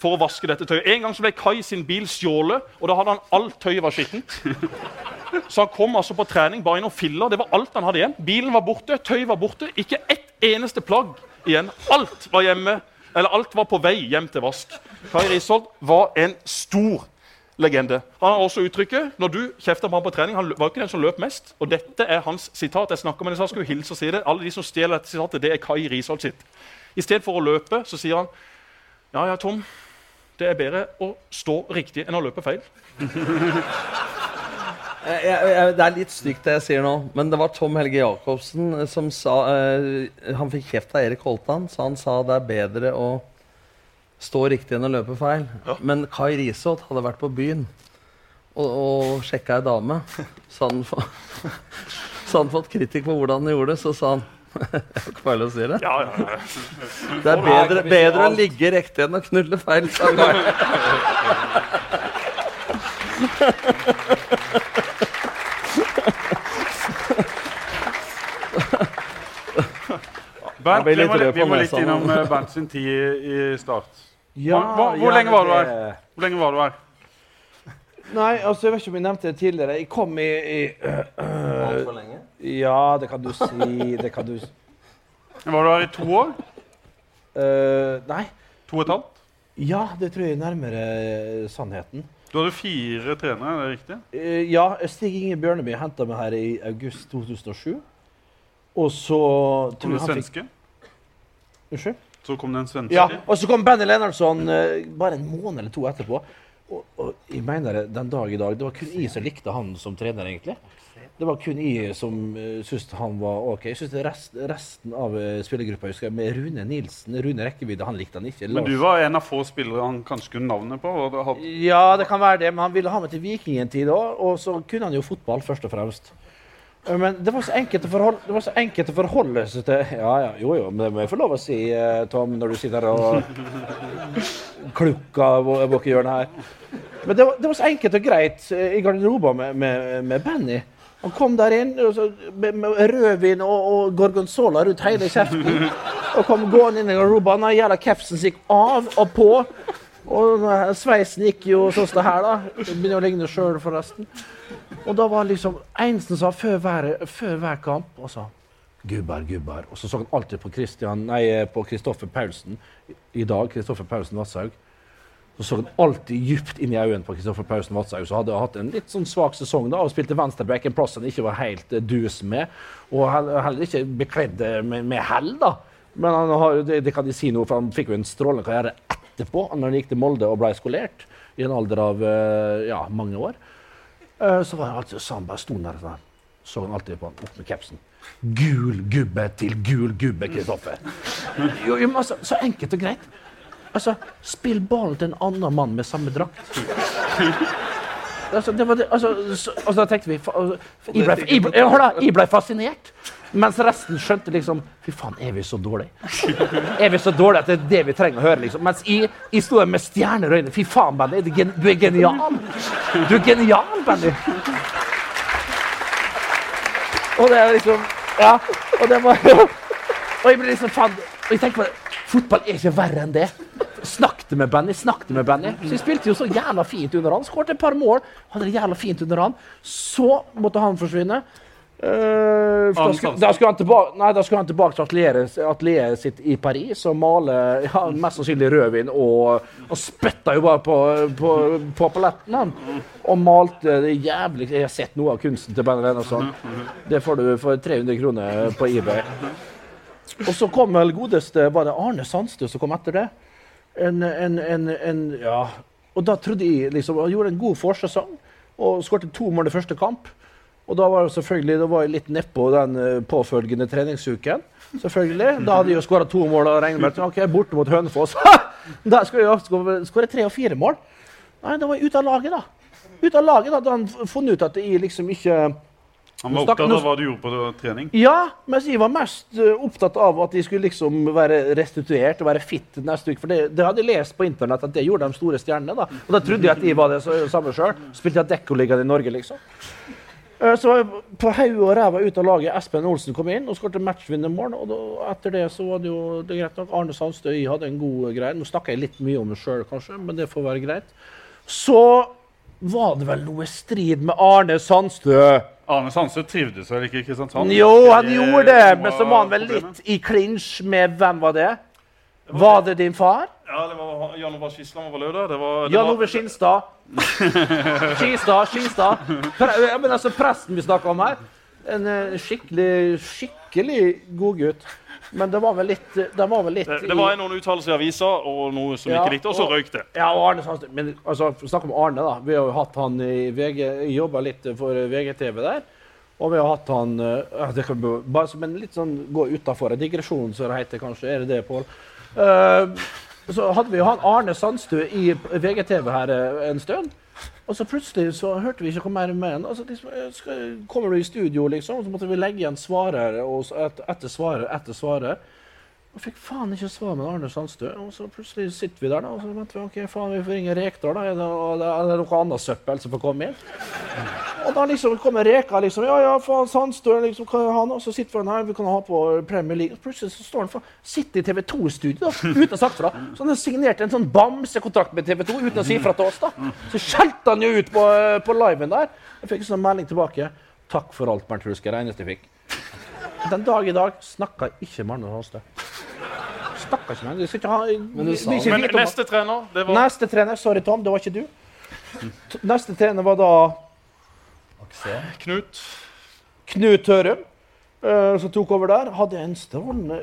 for å vaske dette tøyet. En gang så ble Kai sin bil stjålet, og da hadde han alt tøyet var skittent. Så han kom altså på trening bare i noen filler. Det var alt han hadde igjen. Bilen var borte, tøyet var borte. Ikke ett eneste plagg igjen. Alt var hjemme, eller alt var på vei hjem til vask. Kai Risholt var en stor legende. Han har også uttrykket når du kjefter på ham på trening, Han var ikke den som løp mest. Og dette er hans sitat. Jeg snakker med så jeg skulle hilse og si det. Alle de som stjeler dette sitatet, det er Kai Risholt sitt. I stedet for å løpe, så sier han ja, ja, Tom. Det er bedre å stå riktig enn å løpe feil. [LAUGHS] Jeg, jeg, det er litt stygt, det jeg sier nå, men det var Tom Helge Jacobsen eh, som sa uh, Han fikk kjeft av Erik Holtan, så han sa det er bedre å stå riktig enn å løpe feil. Men Kai Risholt hadde vært på byen og, og sjekka ei dame. Så hadde han, få- [LAUGHS] så hadde han fått kritikk på hvordan han gjorde det. Så sa han [LAUGHS] Jeg har ikke feil å si det. Ja, ja, ja. Det er bedre, bedre å ligge riktig enn å knulle feil. sa Kai. Bernt, vi må, vi må litt innom eh, Bernt sin tid i Start. Ja, Hvor- hvor ja, lenge var du her? Hvor lenge var du her? Nei, altså, jeg vet ikke om jeg nevnte det tidligere. Jeg kom i, i øh, øh, Altfor lenge. Ja, det kan du si. Det kan du si. Var du her i to år? Uh, Nei. To og et halvt? Ja, det tror jeg er nærmere sannheten. Du hadde fire trenere, er det riktig? Uh, ja, Stig Inge Bjørneby henta meg her i august 2007. Og så tror jeg han fikk svenske? Unnskyld? Så kom det en svenske? Ja, og så kom Benny Lennartson eh, bare en måned eller to etterpå. Og, og jeg mener den dag i dag Det var kun jeg som likte han som trener, egentlig. Det var kun jeg som uh, syntes han var OK. Jeg synes rest, Resten av uh, spillergruppa husker jeg, med Rune Nilsen, Rune Rekkevidde, han likte han ikke. Men du var en av få spillere han kanskje kunne navnet på? Det hadde... Ja, det kan være det, men han ville ha meg til Viking en tid òg. Og så kunne han jo fotball, først og fremst. Eh, Men det var så enkelt å forholde, det var så enkelt å forholde seg til Ja, ja, jo, jo, men det må jeg få lov å si, eh, Tom, når du sitter her og [LAUGHS] klukker bak- hjørnet her. Men det var, det var så enkelt og greit eh, i garderoben med, med, med Benny. Han kom der inn så, med, med rødvin og, og gorgonzola rundt hele kjeften. Og kom gående inn i garderoben. Den jævla capsen gikk av og på. Og sveisen gikk jo sånn som det her, da. Begynner å ligne sjøl, forresten. Og da var liksom eneste sa før hver, før hver kamp og sa Gubbar, gubbar. Og så så han alltid på Christian, nei, på Kristoffer Paulsen. I dag Kristoffer Paulsen Vasshaug. Så så han alltid djupt inn i øynene på Kristoffer Paulsen Vadshaug, som hadde hatt en litt sånn svak sesong da, og spilte venstreback, en plass han ikke var helt eh, dus med. Og heller ikke bekledd eh, med, med hell, da. Men han har, det, det kan de si noe, for han fikk jo en strålende karriere etterpå, når han gikk til Molde og ble skolert i en alder av eh, ja, mange år. Eh, Så var han alltid så han bare sto der sånn. Så han alltid på han opp med capsen. Gul gubbe til gul gubbe, Kristoffer. Jo, jo, men altså, så enkelt og greit. Altså, spill ballen til en annen mann med samme drakt. Altså, det var det, altså, så, altså, da tenkte vi for, for, Jeg ble, jeg, ble, jeg ble fascinert. Mens resten skjønte liksom Fy faen, er vi så dårlige? Er vi så dårlige at det er det vi trenger å høre? liksom? Mens jeg, jeg sto der med stjerner i øynene. Fy faen, Benny, du er genial! Du er genial, Benny! Og det er liksom Ja. Og det var Og jeg ble liksom faen Og jeg tenker på det. Fotball er ikke verre enn det. Snakket med Benny, snakket med Benny. Så jeg spilte jo så jævla fint under han. Skåret et par mål. Hadde det jævla fint under han. Så måtte han forsvinne. Eh, for da, skulle, da, skulle han tilbake, nei, da skulle han tilbake til atelieret, atelieret sitt i Paris og male ja, mest sannsynlig rødvin. Og, og spytta jo bare på, på, på paletten, han. Og malte det jævlig Jeg har sett noe av kunsten til Benny sånn. Det får du for 300 kroner på eBay. Og så kom vel godeste Var det Arne Sandstø som kom etter det? En, en, en, en Ja. Og da trodde jeg liksom Han gjorde en god forsesong og skåret to mål i første kamp. Og da var det selvfølgelig det var jeg litt nedpå den eh, påfølgende treningsuken. Selvfølgelig. Da hadde jeg jo skåra to mål og regnet med at ok, borte mot Hønefoss. [LAUGHS] Da skal jeg skåre tre og fire mål. Nei, da var jeg ute av laget, da. Ute av laget da hadde han funnet ut at jeg liksom ikke Han var opptatt av hva du gjorde på trening. ja, mens jeg var mest eh, opptatt av at de skulle liksom være restituert og være fit neste uke. For det, det hadde jeg lest på internett at det gjorde de store stjernene. da. Og da trodde jeg at jeg var det så- samme sjøl. Spilte jeg Dekkoligaen i Norge, liksom. Eh, Så på hodet og ræva ut av laget. Espen Olsen kom inn og skåret matchvinnermål. Og da, etter det så var det jo det greit nok. Arne Sandstøy hadde en god greie. Nå snakker jeg litt mye om det sjøl, kanskje, men det får være greit. Så var det vel noe strid med Arne Sandstø. Arne Sandstø trivdes vel ikke i Kristiansand? Jo, han gjorde det, men så var han vel litt i clinch med Hvem var det? Var det din far? Ja, det var Jan Ove Skisland var vel. Det var, det Jan Ove Skinstad. [LAUGHS] Skistad, Skistad. Pre men altså, presten vi snakker om her. En eh, skikkelig, skikkelig god gutt. Men det var vel litt, det var litt Det, det var noen uttalelser i avisa og noe som Ja, ikke likte, og så røyk det. Ja, og Arne. Men altså, Snakk om Arne, da. Vi har jo hatt han i VG jobba litt for VGTV der. Og vi har hatt han eh, ja, det kan, Bare som en litt sånn gå utafor. En digresjon, som det heter kanskje. Er det det, Pål? Eh, så hadde vi han Arne Sandstø i VGTV her eh, en stund. Og så plutselig så hørte vi ikke hva mer med han. Altså, liksom, kommer du i studio, liksom, så måtte vi legge igjen svarer og etter svarer etter svaret. Og fikk faen ikke svar med Arne Sandstø. Og så plutselig sitter vi der, da, og så venter vi ok, faen, vi får ringe Rekdal. da, Er det, er det noe annet søppel som får komme inn? Og da liksom kommer Reka liksom Ja, ja, faen, Sandstø, liksom, hva er han? Og så sitter vi her, vi kan ha på Premier League. Og plutselig så står han faen, sitter i TV 2-studio da, uten å ha sagt fra. Så han har signert en sånn bamsekontrakt med TV 2 uten å si fra til oss. da. Så skjelte han jo ut på, på liven der. Jeg fikk en sånn melding tilbake. Takk for alt, Bernt Hulsker. Det eneste jeg fikk. Den dag i dag snakka ikke med Arne Sandstø. Snakka mann. Du skal ikke ha- Men du sa vi Men neste trener, det var Neste trener Sorry, Tom, det var ikke du. T- Neste trener var da Knut. Knut Tørum, uh, som tok over der. Hadde en strålende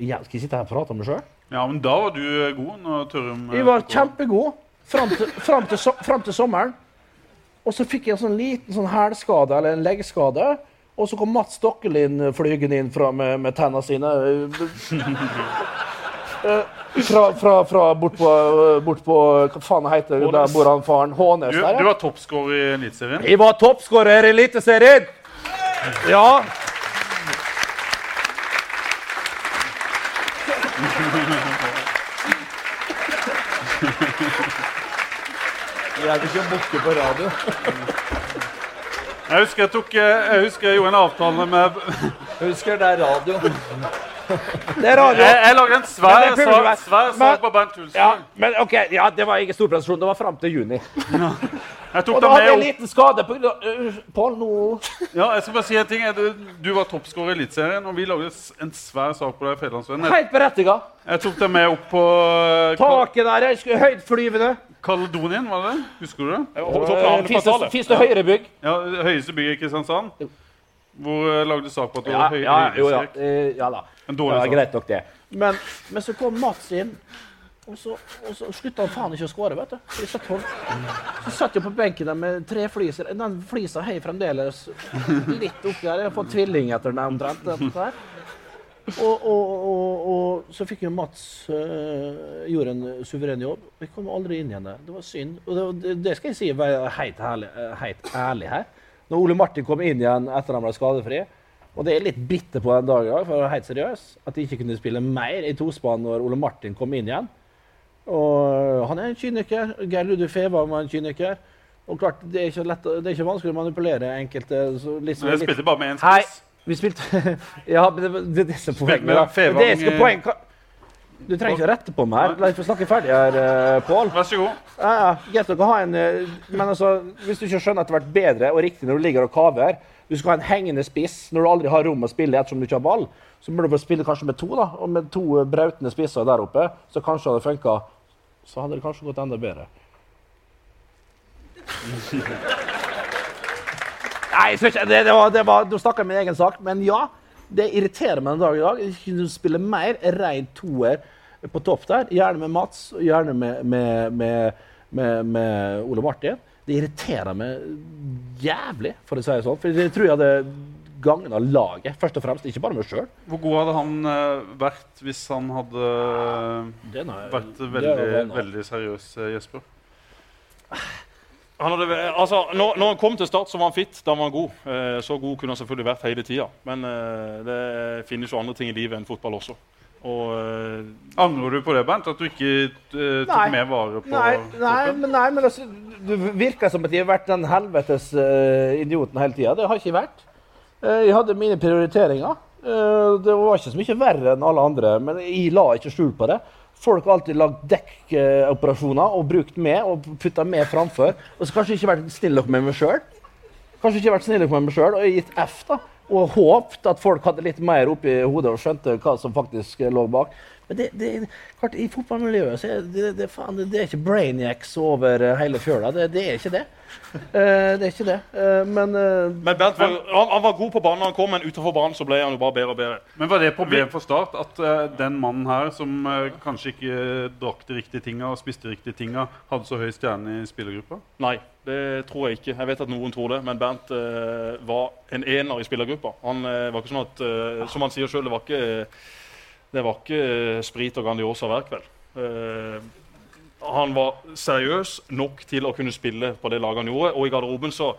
Jeg Skal jeg sitte her og prate om det sjøl? Ja, men da var du eh, god når Tørum Jeg var kjempegod fram til, fram, til, so- fram til sommeren. Og så fikk jeg en sånn liten sånn hælskade, eller en leggskade. Og så kom Mats Stokkelin flygende inn fra, med, med tenna sine. [LAUGHS] Eh, Fra, fra, fra bort på, bort på Hva faen heter det? Der bor han faren. Hånes Du, du var toppskårer i Eliteserien. Jeg var toppskårer i Eliteserien! Ja. Jeg vil ikke bukke på radio. [LAUGHS] Jeg husker jeg, tok, eh, jeg husker jeg gjorde en avtale med Jeg husker det er radio. Det er radio. Jeg, jeg lagde en svær Men sak, svær men- sak på Bernt Hulsker. Ja, men ok, ja, det var ikke storprestasjon. Det var fram til juni. Jeg tok Og da hadde jeg en liten skade på uh, Pål, nå Ja, jeg skal bare si en ting. Du, du var toppskårer i Eliteserien, og vi lagde en svær sak på deg i. Helt berettiga. jeg tok deg med opp på eh, Taket der høydflyvende. sk- høytflyvende. Kaledonien, var det det? Husker du det? Fins det høyere bygg? Ja, Høyeste bygg i Kristiansand. Hvor jeg lagde sak på at Ja, var høy, ja, jo, ja. Eh, ja da. En Det dårlig var sak. greit nok, det. Men, men så kom Mats inn, og så, og så slutta han faen ikke å skåre, vet du. Så, satt så satt jeg på benken der med tre fliser. Den flisa heier fremdeles litt oppi her. Jeg har fått tvilling etter den omtrent. Og, og, og, så fikk jo Mats øh, gjorde en suveren jobb. Vi kom aldri inn igjen der. Det var synd. Og det, det, skal jeg si være helt, helt ærlig her. Når Ole Martin kom inn igjen etter han ble skadefri Og det er litt bitter på den dagen, i dag, for å være helt seriøs, at de ikke kunne spille mer i tospann når Ole Martin kom inn igjen. Og han er en kyniker. Geir Ludvig Fevang var en kyniker. Og klart, det er ikke, lett, det er ikke vanskelig å manipulere enkelte så liksom, Men jeg spilte bare med én spiss. vi spilte [LAUGHS] Ja, men det, det det er poenget. med da. Fevang, Det er som poeng. Du trenger ikke å rette på meg her. La meg få snakke ferdig her, eh, Pål. Vær så god. Ja, ja, greit dere ha en eh, Men altså, hvis du ikke skjønner at det har vært bedre og riktig når du ligger og kaver Du skal ha en hengende spiss når du aldri har rom å spille ettersom du ikke har ball. Så burde du få spille kanskje med to, da. Og med to brautende spisser der oppe, så kanskje hadde funka. Så hadde det kanskje gått enda bedre. Nei, jeg det, det var, det var, du snakka min egen sak. Men ja, det irriterer meg en dag i dag. Jeg kunne spille mer rein toer på topp der. Gjerne med Mats, og gjerne med, med, med, med, Ole Martin. Det irriterer meg jævlig, for å si det sånn. For det tror jeg hadde av laget, først og fremst. Ikke bare meg sjøl. Hvor god hadde han eh, vært hvis han hadde vært veldig, veldig seriøs, eh, Jesper? Han hadde, altså, når, når han kom til Start, så var han fit. Da var han god. Eh, så god kunne han selvfølgelig vært hele tida. Men eh, det finnes jo andre ting i livet enn fotball også. Og eh, Angrer du på det, Bernt? At du ikke eh, tok Nei. mer vare på Nei, nei, men, nei, men altså, du virker som at jeg har vært den helvetes eh, idioten hele tida. Det har ikke vært. Eh, jeg hadde mine prioriteringer. Eh, det var ikke så mye verre enn alle andre, men jeg la ikke skjul på det. Folk har alltid lagd dekkoperasjoner og brukt med og putta med framfor. Og så kanskje ikke vært snill nok med meg sjøl. Kanskje ikke vært snill nok med meg sjøl og gitt F. da. Og håpet at folk hadde litt mer oppi hodet og skjønte hva som faktisk lå bak. Men det, det, klart, I fotballmiljøet så er det, det, faen, det, er ikke brainiacs over eh, hele fjøla. Det, det er ikke det. Uh, det er ikke det. Uh, men uh, Men Bernt var, han, han var god på banen han kom, men utenfor banen så ble han jo bare bedre og bedre. Men var det et problem for Start at den mannen her, som kanskje ikke drakk de riktige tinga og spiste de riktige tinga, hadde så høy stjerne i spillergruppa? Nei, det tror jeg ikke. Jeg vet at noen tror det, men Bernt var en ener i spillergruppa. Han var ikke sånn at, Som han sier sjøl, det var ikke, det var ikke eh, sprit og Grandiosa hver kveld. Eh, han var seriøs nok til å kunne spille på det laget han gjorde, og i garderoben så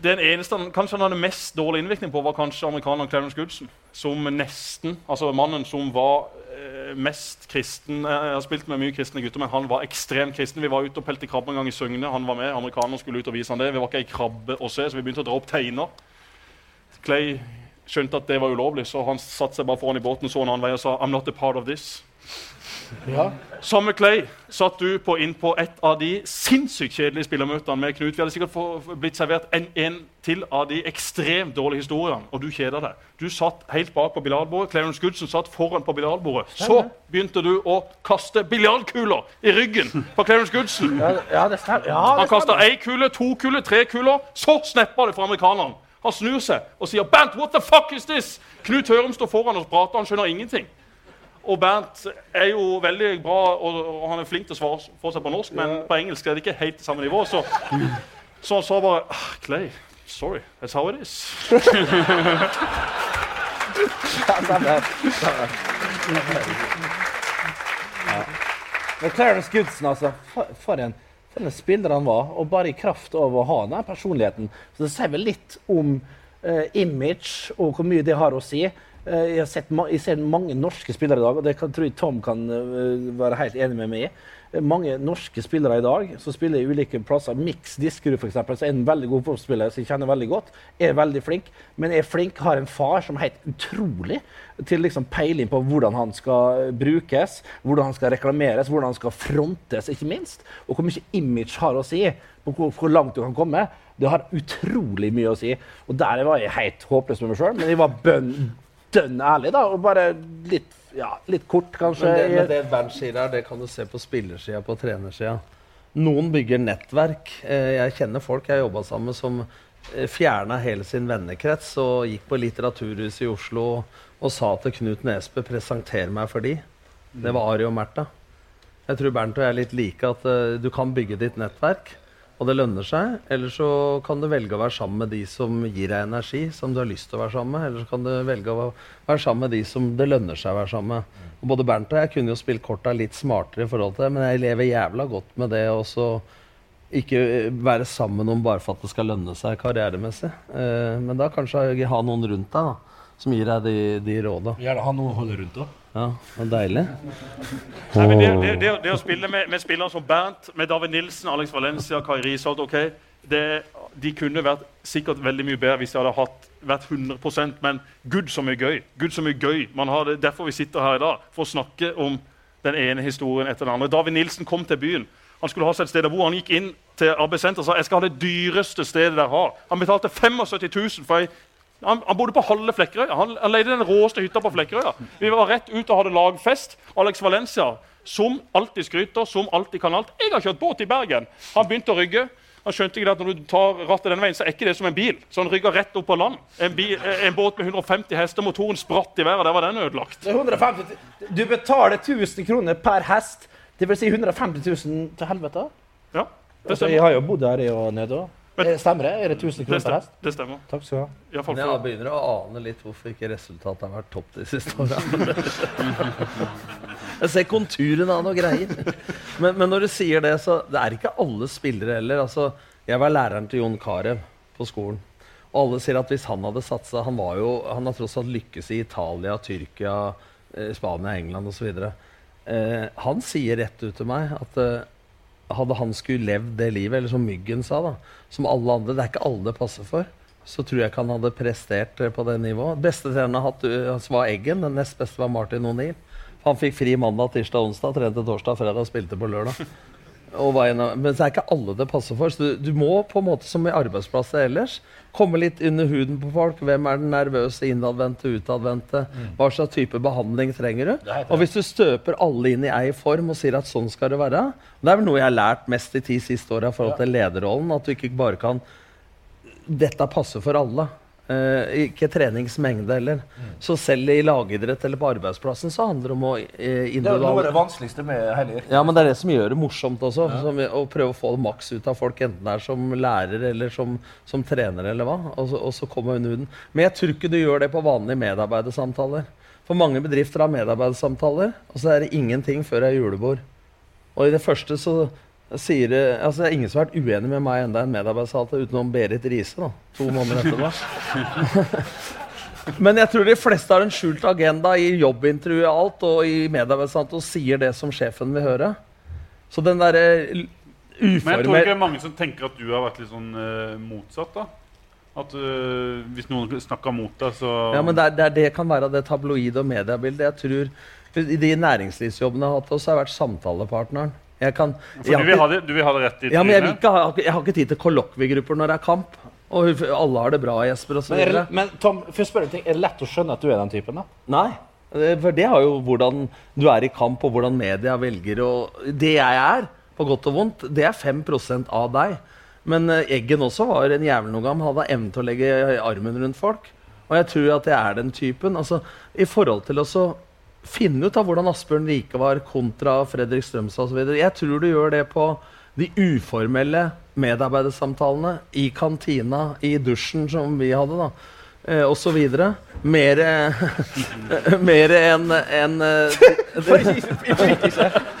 den eneste han, kanskje han hadde mest dårlig innvirkning på, var kanskje amerikaneren Clarence Goodson. Som nesten, altså mannen som var eh, mest kristen Jeg har spilt med mye kristne gutter, men han var ekstremt kristen. Vi var ute og pelte krabbe en gang i Søgne. Han var med. Amerikanerne skulle ut og vise han det. Vi var ikke ei krabbe å se, så vi begynte å dra opp teiner. Clay skjønte at det var ulovlig, så han satte seg bare foran i båten så en annen vei og sa I'm not a part of this. ja. Samme Clay satt du på inn på et av de sinnssykt kjedelige spillermøtene med Knut. Vi hadde sikkert få- blitt servert en, en til av de ekstremt dårlige historiene, og du kjeda deg. Du satt helt bak på biljardbordet. Clarence Goodson satt foran på biljardbordet. Så begynte du å kaste biljardkuler i ryggen på Clarence Goodson. ja, ja, Han kasta ei kule, to kuler, tre kuler. Så snappa det for amerikaneren. Han snur seg og sier 'Bernt, what the fuck is this?' Knut Hørum står foran og prater, han skjønner ingenting. Og Bernt er jo veldig bra, og, og han er flink til å svare for seg på norsk, men på engelsk er det ikke helt det samme nivå. Så, så han sa bare ah, 'Clay, sorry. That's how it is'. Ja. [LAUGHS] Ja. Men Clarence Goodson, altså. For, for, en, for spilleren var. Og bare i kraft av å ha den personligheten. Så det sier vel litt om uh, image og hvor mye det har å si. Eh, jeg, har sett jeg ser mange norske spillere i dag, og det kan, tror jeg Tom kan eh, være helt enig med meg i. Eh, Mange norske spillere i dag som spiller i ulike plasser. Mix Diskerud f.eks., er en veldig god fotballspiller som jeg kjenner veldig godt, er veldig flink. Men er flink, har en far som er helt utrolig til liksom peiling på hvordan han skal brukes, hvordan han skal reklameres, hvordan han skal frontes, ikke minst. Og hvor mye image har å si på hvor, hvor langt du kan komme. Det har utrolig mye å si. Og der var jeg helt håpløs med meg sjøl, men jeg var bønn dønn ærlig, da. Og bare litt, ja, litt kort, kanskje. Men det, men det Bernt sier her, det kan du se på spillersida på trenersida. Noen bygger nettverk. Eh, Jeg kjenner folk jeg har jobba sammen med, som fjerna hele sin vennekrets og gikk på Litteraturhuset i Oslo og sa til Knut Nesbø 'presenter meg for de'. Det var Ari og Märtha. Jeg tror Bernt og jeg er litt like, at eh, du kan bygge ditt nettverk, og det lønner seg. Eller så kan du velge å være sammen med de som gir deg energi, som du har lyst til å være sammen med. Eller så kan du velge å være sammen med de som det lønner seg å være sammen med. Og både Bernt og jeg kunne jo spilt korta litt smartere i forhold til det, men jeg lever jævla godt med det også. så ikke være sammen om bare for at det skal lønne seg karrieremessig. Eh, men da kanskje ha noen rundt deg da, som gir deg de, de råda. Gjerne ha noen å holde rundt òg. Ja, det var deilig. Nei, men det, det, det, det å spille med, med spillere som Bernt, med David Nilsen, Alex Valencia, Kai Risholt okay, det, De kunne vært sikkert veldig mye bedre hvis de hadde hatt, vært 100% men gud så mye gøy. Gud så mye gøy. Man har det, derfor vi sitter her i dag, for å snakke om den ene historien etter den andre. David Nilsen kom til byen. Han skulle ha seg et sted å bo. Han gikk inn til arbeidssenteret og sa jeg skal ha det dyreste stedet dere har. Han betalte 75 000 for ei han, han bodde på halve Flekkerøya. Han, han leide den råeste hytta på Flekkerøya. Vi var rett ut og hadde lagfest. Alex Valencia, som alltid skryter, som alltid kan alt. Jeg har kjørt båt i Bergen. Han begynte å rygge. Han skjønte ikke at når du tar rattet denne veien, så er ikke det som en bil. Så han rygga rett opp på land. En, bil, en båt med 150 hester, motoren spratt i været. Der var den ødelagt. Det er 150 Du betaler 1000 kroner per hest. Det vil si 150 000 til helvete. Ja, Altså, jeg har jo bodd her i og nede òg. Men- Stemmer det? Er det 1000 kroner per hest? Det stemmer. Takk skal du ha. Ja, Men jeg begynner å ane litt hvorfor ikke resultatet har vært topp de siste åra. [LAUGHS] jeg ser konturene av noe greier. Men, men når du sier det, så det er ikke alle spillere heller. Altså, jeg var læreren til Jon Carew på skolen. Og alle sier at hvis han hadde satsa Han var jo, han har tross alt lykkes i Italia, Tyrkia, eh, Spania, England osv. Eh, han sier rett ut til meg at eh, hadde han skulle levd det livet, eller som Myggen sa, da, som alle andre Det er ikke alle det passer for. Så tror jeg ikke han hadde prestert eh, på det nivået. Beste treneren jeg har hatt, uh, var Eggen. Den nest beste var Martin O'Neill. Han fikk fri mandag, tirsdag, onsdag, trente torsdag, fredag og spilte på lørdag. Men det er ikke alle det passer for. Så du, du må på en måte som i arbeidsplasser ellers komme litt under huden på folk. Hvem er den nervøse, innadvendte, utadvendte? Hva slags type behandling trenger du? Og hvis du støper alle inn i ei form og sier at sånn skal det være Det er vel noe jeg har lært mest de ti siste åra i forhold til lederrollen. At du ikke bare kan Dette passer for alle. Eh, ikke treningsmengde heller. Så selv i lagidrett eller på arbeidsplassen så handler det om å eh, Det er noe av det vanskeligste med hele yrket. Ja, men det er det som gjør det morsomt også. Som, å prøve å få det maks ut av folk, enten det er som lærer eller som, som trener eller hva. Og så, og så kommer under huden. Men jeg tror ikke du gjør det på vanlige medarbeidersamtaler. For mange bedrifter har medarbeidersamtaler, og så er det ingenting før det er julebord. Og i det første så sier Altså, det er ingen som har vært uenig med meg enda en medarbeidersalte utenom Berit Riise, da. To måneder etterpå. [LAUGHS] Men jeg tror de fleste har en skjult agenda i jobbintervju og alt, og i medarbeidersalte og sier det som sjefen vil høre. Så den derre uformer... Men jeg tror ikke det er mange som tenker at du har vært litt sånn uh, motsatt. da At uh, Hvis noen snakker mot deg, så Ja, men det, er, det, er, det kan være det tabloide og mediebildet. Jeg tror I de næringslivsjobbene jeg har hatt, også har jeg vært samtalepartneren. Jeg kan For jeg du vil, ikke- ha det, du vil ha det rett i Ja, men jeg, vil ikke ha, jeg har ikke tid til kollokviegrupper når det er kamp. Og alle har det bra, Jesper, og så Men, er men Tom, for å spørre en ting, er det lett å skjønne at du er den typen? da? Nei. For det har jo hvordan du er i kamp, og hvordan media velger. Og det jeg er, på godt og vondt, det er 5% av deg. Men eh, Eggen også var en jævel noen gang. Hadde evnen til å legge armen rundt folk. Og jeg tror at jeg er den typen. Altså, I forhold til å så finne ut av hvordan Asbjørn Rike var kontra Fredrik Strømstad osv. Jeg tror du gjør det på de uformelle medarbeidersamtalene i kantina, i dusjen, som vi hadde, da. Eh, videre. Mer Mer enn eh,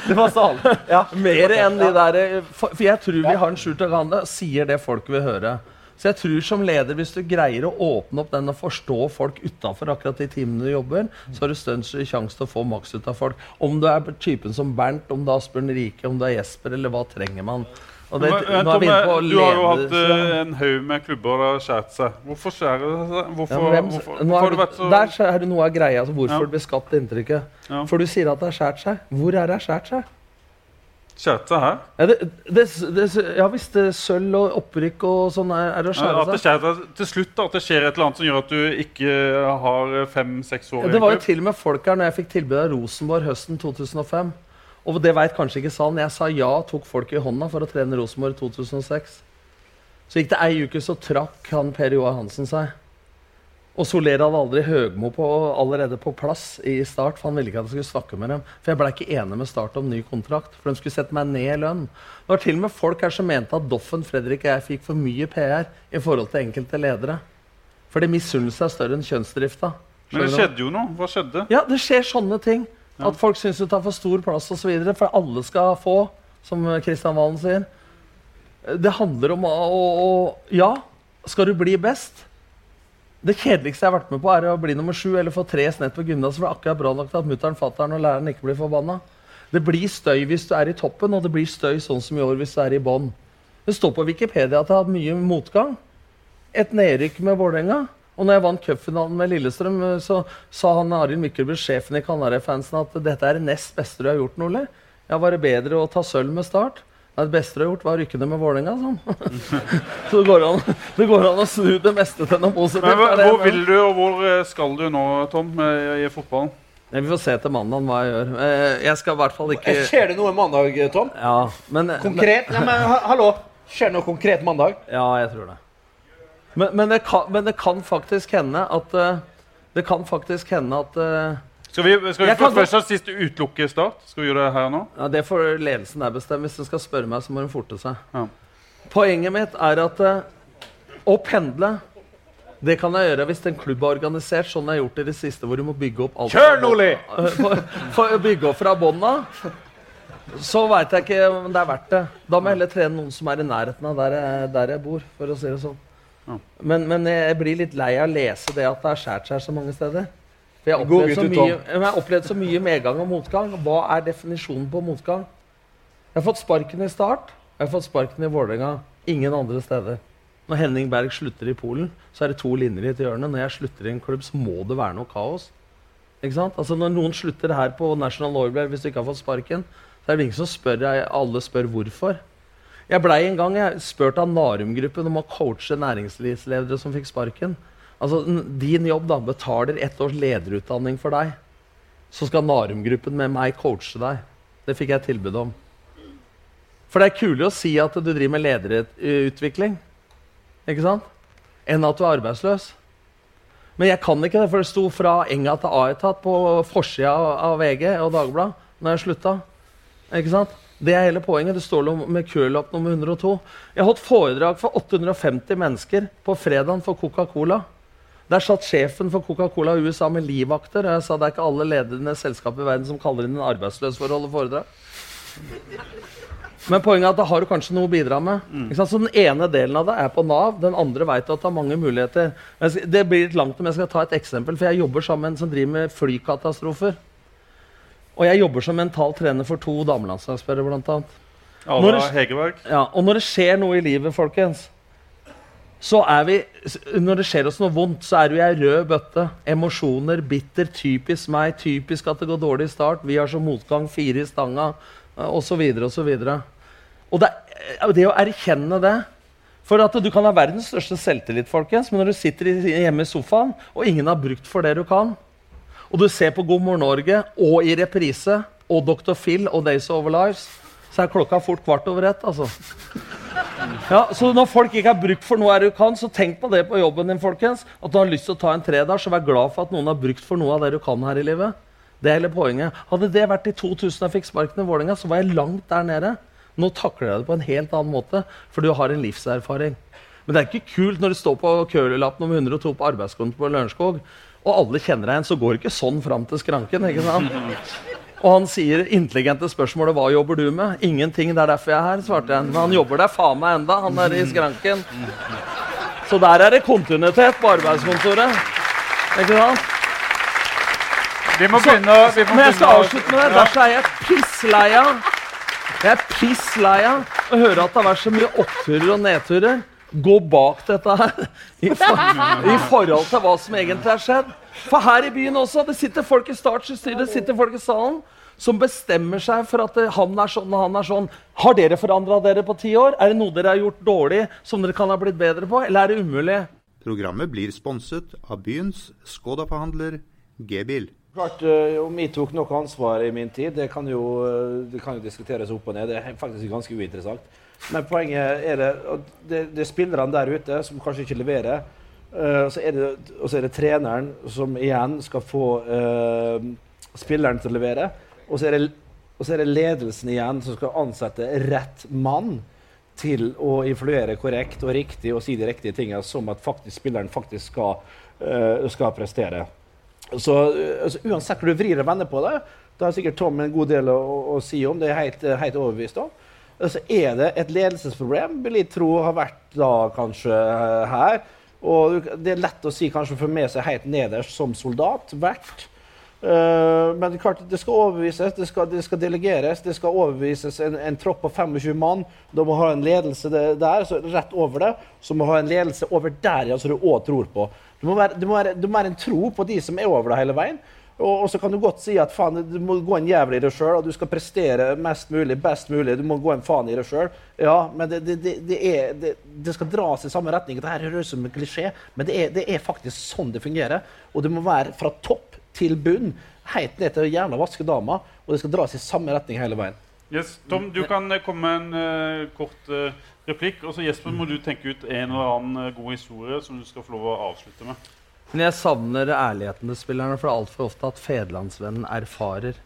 Det var salen. Ja. Mer enn de der eh, for jeg tror vi har en skjult agenda, sier det folk vil høre. Så jeg tror som leder, hvis du greier å åpne opp den og forstå folk utafor akkurat de timene du jobber, så har du større sjanse til å få maks ut av folk. Om du er typen som Bernt, om du er Asbjørn Rike, om du er Jesper, eller hva trenger man? Det, Men, vi på Tom, du har jo hatt eh, en haug med klubber der skjært seg. Hvorfor skjærer det seg? Hvorfor, Ja, hvem- hvorfor, hvorfor har du det- vært så Der er det noe av greia, altså hvorfor Ja. det blir skapt det inntrykket. Ja. For du sier at det har skjært seg. Hvor er det har skjært seg? Seg her? Ja, det, det, det, ja visst, sølv og opprykk og sånn er, er å Ja, skjære seg. skjærer seg til slutt, da, at det skjer et eller annet som gjør at du ikke har fem-seks år Ja, det var jo til og med folk her når jeg fikk tilbud av Rosenborg høsten 2005. Og det veit kanskje ikke salen. Jeg sa ja, tok folk i hånda for å trene Rosenborg i 2006. Så gikk det ei uke, så trakk han Per Joar Hansen seg. Og Soler hadde aldri Høgmo på, allerede på plass i Start, for han ville ikke at jeg skulle snakke med dem. For jeg ble ikke enig med Start om ny kontrakt, for de skulle sette meg ned i lønn. Det var til og med folk her som mente at Doffen, Fredrik og jeg fikk for mye PR i forhold til enkelte ledere. Fordi misunnelse er større enn kjønnsdrifta. Men det skjedde jo noe. Hva skjedde? Ja, det skjer sånne ting. At folk syns du tar for stor plass osv. For alle skal få, som Kristian Valen sier. Det handler om å, å Ja, skal du bli best? Det kjedeligste jeg har vært med på, er å bli nummer sju eller få tre snett på gymnaset. For det akkurat bra nok til at mutter'n, fatter'n og læreren ikke blir forbanna. Det blir støy hvis du er i toppen, og det blir støy sånn som i år hvis du er i bånn. Det står på Wikipedia at jeg har hatt mye motgang. Et nedrykk med Vålerenga. Og når jeg vant cupfinalen med Lillestrøm, så sa han Arild Myklebø, sjefen i Kanarifansen, at dette er det nest beste du har gjort, Nordli. Ja, var det bedre å ta sølv med Start? Nei, det beste du har gjort, var å rykke ned med Vålerenga, sånn. [LAUGHS] så det går, an, det går an å snu det meste til noe positivt. Men, hvor vil du, og hvor eh, skal du nå, Tom, eh, i fotballen? Vi får se til mandag hva jeg gjør. Eh, Jeg skal i hvert fall ikke Skjer det noe mandag, Tom? Ja, men, men, Konkret? Ja, men hallo! Skjer det noe konkret mandag? ja jeg tror det. Men, men, det kan, men det kan faktisk hende at Det kan faktisk hende at Skal vi, skal vi for først og sist utelukke Start? Skal vi gjøre det her nå? Ja, Det får ledelsen der bestemme. Hvis de skal spørre meg, så må de forte seg. Ja. Poenget mitt er at eh, å pendle det kan jeg gjøre hvis en klubb er organisert sånn jeg har gjort i det siste, hvor du må bygge opp alt Kjør, Noli! [LAUGHS] Bygge opp fra bånn av, så veit jeg ikke om det er verdt det. Da må jeg heller trene noen som er i nærheten av der jeg, der jeg bor. for å si det sånn. Men, men jeg blir litt lei av å lese det at det har skåret seg så mange steder. For jeg har opplevd opplevd så mye medgang og motgang. Hva er definisjonen på motgang? Jeg har fått sparken i Start. Jeg har fått sparken i Vålerenga. Ingen andre steder. Når Henning Berg slutter i Polen, så er det to linjer i et hjørne. Når jeg slutter i en klubb, så må det være noe kaos. Ikke sant? Altså Når noen slutter her på National Lawyer, hvis du ikke har fått sparken, Så er det ingen som spør jeg, alle spør hvorfor. Jeg blei en gang jeg spurt av Narum-gruppen om å coache næringslivsledere som fikk sparken. Altså, Din jobb da, betaler ett års lederutdanning for deg. Så skal Narum-gruppen med meg coache deg. Det fikk jeg tilbud om. For det er kulere å si at du driver med lederutvikling ikke sant? enn at du er arbeidsløs. Men jeg kan ikke det, for det sto fra Enga til A-etat på forsida av VG og Dagbladet når jeg slutta. Ikke sant? Det er hele poenget. Det står med kølapp nummer 102. Jeg har holdt foredrag for 850 mennesker på fredagen for Coca-Cola. Der satt sjefen for Coca-Cola USA med livvakter. Og jeg sa det er ikke alle ledende selskap i verden som kaller inn en arbeidsløs for å holde foredrag. Men poenget er at da har du kanskje noe å bidra med. Sant? Så Den ene delen av det er på Nav, den andre vet at det har mange muligheter. Men det blir litt langt om jeg skal ta et eksempel, for jeg jobber sammen med en som driver med flykatastrofer. Og jeg jobber som mental trener for to damelandslagsspillere, annet. Når det- Ja, og når det skjer noe i livet, folkens så er vi, Når det skjer oss noe vondt, så er vi ei rød bøtte. Emosjoner, bitter, typisk meg, typisk at det går dårlig i start. Vi har som motgang fire i stanga, osv., osv. Og det, er- det å erkjenne det For at du kan ha verdens største selvtillit, folkens, men når du sitter hjemme i sofaen, og ingen har brukt for det du kan, og du ser på God morgen Norge og i reprise og Dr. Phil og Days Over Lives, så er klokka fort kvart over ett. altså. Ja, så når folk ikke har brukt for noe du kan, så tenk på det på jobben din. folkens. At du har lyst til å ta en tredag, så vær glad for at noen har brukt for noe av det du kan her i livet. Det er hele poenget. Hadde det vært i 2000 jeg fikk sparken i Vålerenga, så var jeg langt der nede. Nå takler jeg det på en helt annen måte, for du har en livserfaring. Men det er ikke kult når du står på kølapp nummer 102 på arbeidskontoret på Lørenskog, og alle kjenner deg igjen, så går det ikke sånn fram til skranken. ikke sant? Og han sier intelligente spørsmålet 'Hva jobber du med?' 'Ingenting, det er derfor jeg er her', svarte jeg. Men han jobber der faen meg enda, han er i skranken. Så der er det kontinuitet på arbeidskontoret. Ikke sant? Vi må begynne å- Men jeg skal avslutte med det. Derfor er jeg pissleia. Jeg er pissleia å høre at det har vært så mye oppturer og nedturer. Gå bak dette her [LAUGHS] i, for, i forhold til hva som egentlig har skjedd. For her i byen også, det sitter folk i startsystemet, det sitter folk i salen som bestemmer seg for at eh, han er sånn og han er sånn. Har dere forandra dere på ti år? Er det noe dere har gjort dårlig som dere kan ha blitt bedre på, eller er det umulig? Programmet blir sponset av byens Skoda-forhandler G-bil. Klart, eh, Om jeg tok noe ansvar i min tid, det kan, jo, eh, det kan jo diskuteres opp og ned. Det er faktisk ganske uinteressant. Men poenget er det at det, det er spillerne der ute som kanskje ikke leverer. Eh, så er det, og så er det treneren som igjen skal få uh, spilleren til å levere. Og så, er det, og så er det ledelsen igjen som skal ansette rett mann til å influere korrekt og riktig og si de riktige tingene, som at faktisk spilleren faktisk skal, uh, skal prestere. Så altså, Uansett hvor du vrir og vender på det, det har sikkert Tom en god del å, å, si om. Det er helt, helt overbevist om. Så er det et ledelsesproblem, vil jeg tro har vært da kanskje her. Og det er lett å si kanskje å få med seg helt nederst som soldat. Vært. Eh, men er klart, det skal overbevises, det skal, det skal delegeres, det skal overbevises en, en tropp på 25 mann. Da må ha en ledelse der, så rett over det. Så må ha en ledelse over der igjen, som du òg tror på. Det må, være, det, må være, det må være en tro på de som er over deg hele veien. Og, og så kan du godt si at faen, du må gå en jævel i deg sjøl, og du skal prestere mest mulig, best mulig. Du må gå en faen i deg sjøl. Ja, men det, det, det, er, det, skal dras i samme retning. Dette høres ut som en klisjé, men er, det er faktisk sånn det fungerer. Og det må være fra topp til bunn, helt ned til jævla vaskedama, og det skal dras i samme retning hele veien. Yes. Tom, du kan eh, komme med en uh, kort uh, replikk. Og så Jesper, må du tenke ut en eller annen uh, god historie som du skal få lov å avslutte med. Men jeg savner ærligheten til spillerne, for det er altfor ofte at fedrelandsvennen erfarer.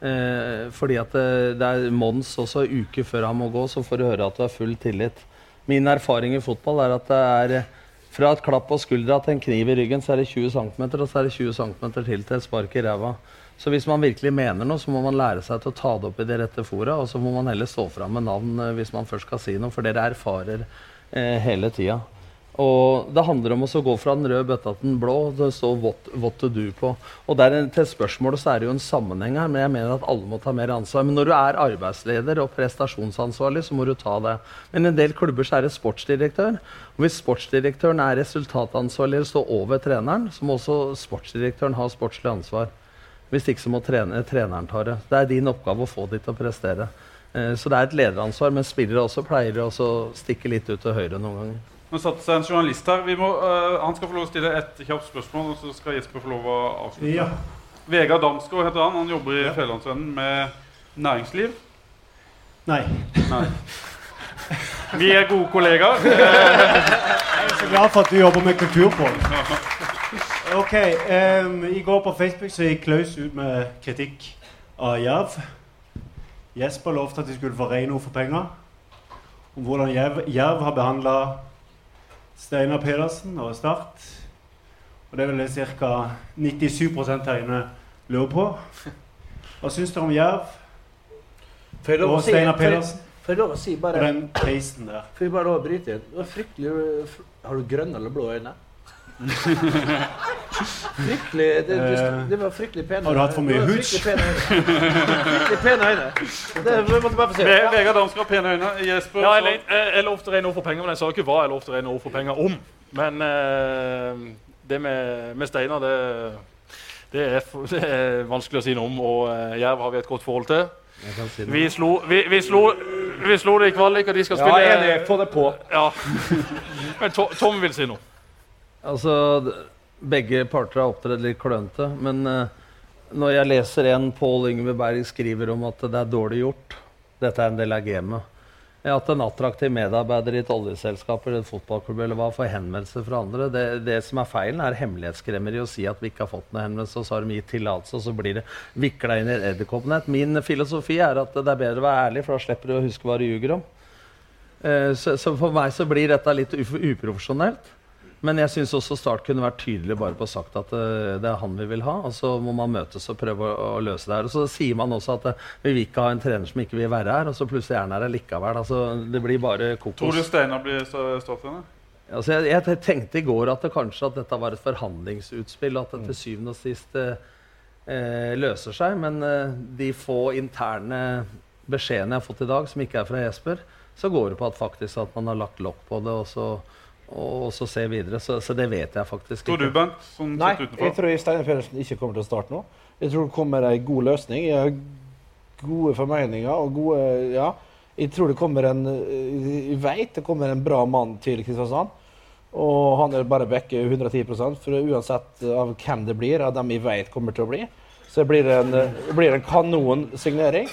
Eh, fordi at det, det er Mons også uke før han må gå, så får du høre at du har full tillit. Min erfaring i fotball er at det er eh, fra et klapp på skuldra til en kniv i ryggen, så er det 20 cm, og så er det 20 cm til til et spark i ræva. Så hvis man virkelig mener noe, så må man lære seg til å ta det opp i det rette fora, og så må man heller stå fram med navn eh, hvis man først skal si noe, for dere erfarer eh, hele tida. Og det handler om å gå fra den røde bøtta til den blå. Det står what, what to do på. Og der, til spørsmålet så er det jo en sammenheng her, men jeg mener at alle må ta mer ansvar. Men når du er arbeidsleder og prestasjonsansvarlig, så må du ta det. Men i en del klubber så er det sportsdirektør. Og hvis sportsdirektøren er resultatansvarlig eller står over treneren, så må også sportsdirektøren ha sportslig ansvar. Hvis ikke så må trene, treneren ta det. Det er din oppgave å få de til å prestere. Eh, så det er et lederansvar, men spillere også pleier å stikke litt ut til høyre noen ganger. Nå satte seg en journalist her. Vi må, uh, han skal få lov å stille et kjapt spørsmål, og så skal Jesper få lov å avslutte. Ja. Vegard Damsgaard heter han. Han jobber i Fjellandsvennen med næringsliv. Nei. Nei. Vi er gode kollegaer. [LAUGHS] Jeg er så glad for at du jobber med kulturfolk. Ok, um, I går på Facebook så gikk Klaus ut med kritikk av Jerv. Jesper lovte at de skulle få rene ord for penger. Om hvordan Jerv har behandla Steinar Pedersen og Start. Og det er vel det ca. 97% her inne lurer på. Hva syns dere om Jerv og si, Steinar Pedersen? får jeg lov å si Og bare den casen der? Får jeg bare lov å bryte inn? Det var fryktelig Har du grønne eller blå øyne? Fryktelig det, det, det var fryktelig pene Har du hatt for mye hooch? Fryktelig pene øyne. Pene øyne. Det måtte bare få se. Ve Vegard Damsgaard, pene øyne. Jesper Ja, jeg, jeg, jeg lovte rene ord for penger, men jeg sa ikke hva jeg lovte rene ord for penger om. Men uh, det med, med Steinar, det, det, er, [LAUGHS] det er vanskelig å si noe om. Og uh, Jerv har vi et godt forhold til. Si. Vi slo, vi, vi slo, vi slo det i kvalik, og de skal Ja, spille enig. Få det på. Ja. [LAUGHS] Men To- Tom vil si noe. Altså, begge parter har opptredd litt klønete. Men uh, når jeg leser en Pål Yngve Berg skriver om at det er dårlig gjort Dette er en del av gamet. At en attraktiv medarbeider i et oljeselskap eller et fotballklubb eller hva for henvendelser fra andre. Det, det som er feilen, er hemmelighetskremmeri å si at vi ikke har fått noen henvendelse, og så har de gitt tillatelse, og så blir det vikla inn i et edderkoppnett. Min filosofi er at det er bedre å være ærlig, for da slipper du å huske hva du ljuger om. Uh, Så, så for meg så blir dette litt uprofesjonelt. Men jeg syns også Start kunne vært tydelig bare på sagt at eh, det er han vi vil ha. Og så må man møtes og prøve å, å løse det her. Og så sier man også at eh, vi vil ikke ha en trener som ikke vil være her, og så plutselig er han her likevel. Altså, det blir bare kokos. Tror du Steinar blir sta- Altså, jeg, jeg tenkte i går at det kanskje at dette var et forhandlingsutspill, at det til syvende og sist eh, eh, løser seg. Men eh, de få interne beskjedene jeg har fått i dag, som ikke er fra Jesper, så går det på at faktisk at man har lagt lokk på det, og så, og, så se videre. Så, så det vet jeg faktisk ikke. Tror du. Bent, som Nei, sitter jeg tror Steinar Pedersen ikke kommer til å starte nå. Jeg tror det kommer ei god løsning. Jeg har gode formeninger og gode Ja. Jeg tror det kommer en Jeg vet det kommer en bra mann til Kristiansand. Og han er bare backer 110% for uansett av hvem det blir, av dem jeg vet kommer til å bli, så blir det en, blir en kanonsignering.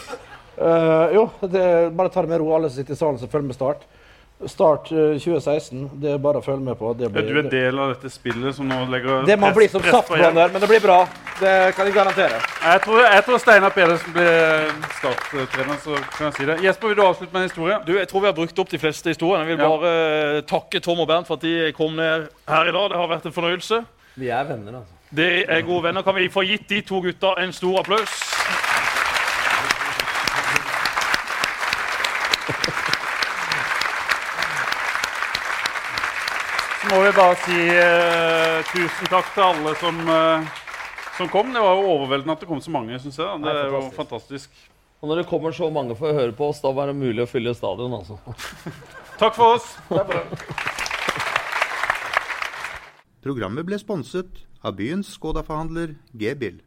Uh, jo, det, bare ta det med ro, alle som sitter i salen som følger med Start. Start eh, 2016, det er bare å følge med på. Det, Er blir, du er del av dette spillet som nå legger det må press- blir som press på Jerv? saftblander, men det blir bra. Det kan jeg garantere. Jeg tror, jeg tror Steinar Pedersen blir starttrener, så kan jeg si det. Jesper, vil du avslutte med en historie? Du, Jeg tror vi har brukt opp de fleste historiene. Jeg vil bare ja. takke Tom og Bernt for at de kom ned her i dag. Det har vært en fornøyelse. Vi er venner, altså. Dere er gode venner. Kan vi få gitt de to gutta en stor applaus? Må vi bare si eh, tusen takk til alle som, eh, som kom. Det var jo overveldende at det kom så mange, Synes jeg. Det er jo fantastisk. Og når det kommer så mange for å høre på oss, da var det mulig å fylle stadion, altså. [LAUGHS] Takk for oss. Programmet ble sponset av byens Skoda-forhandler G-bil.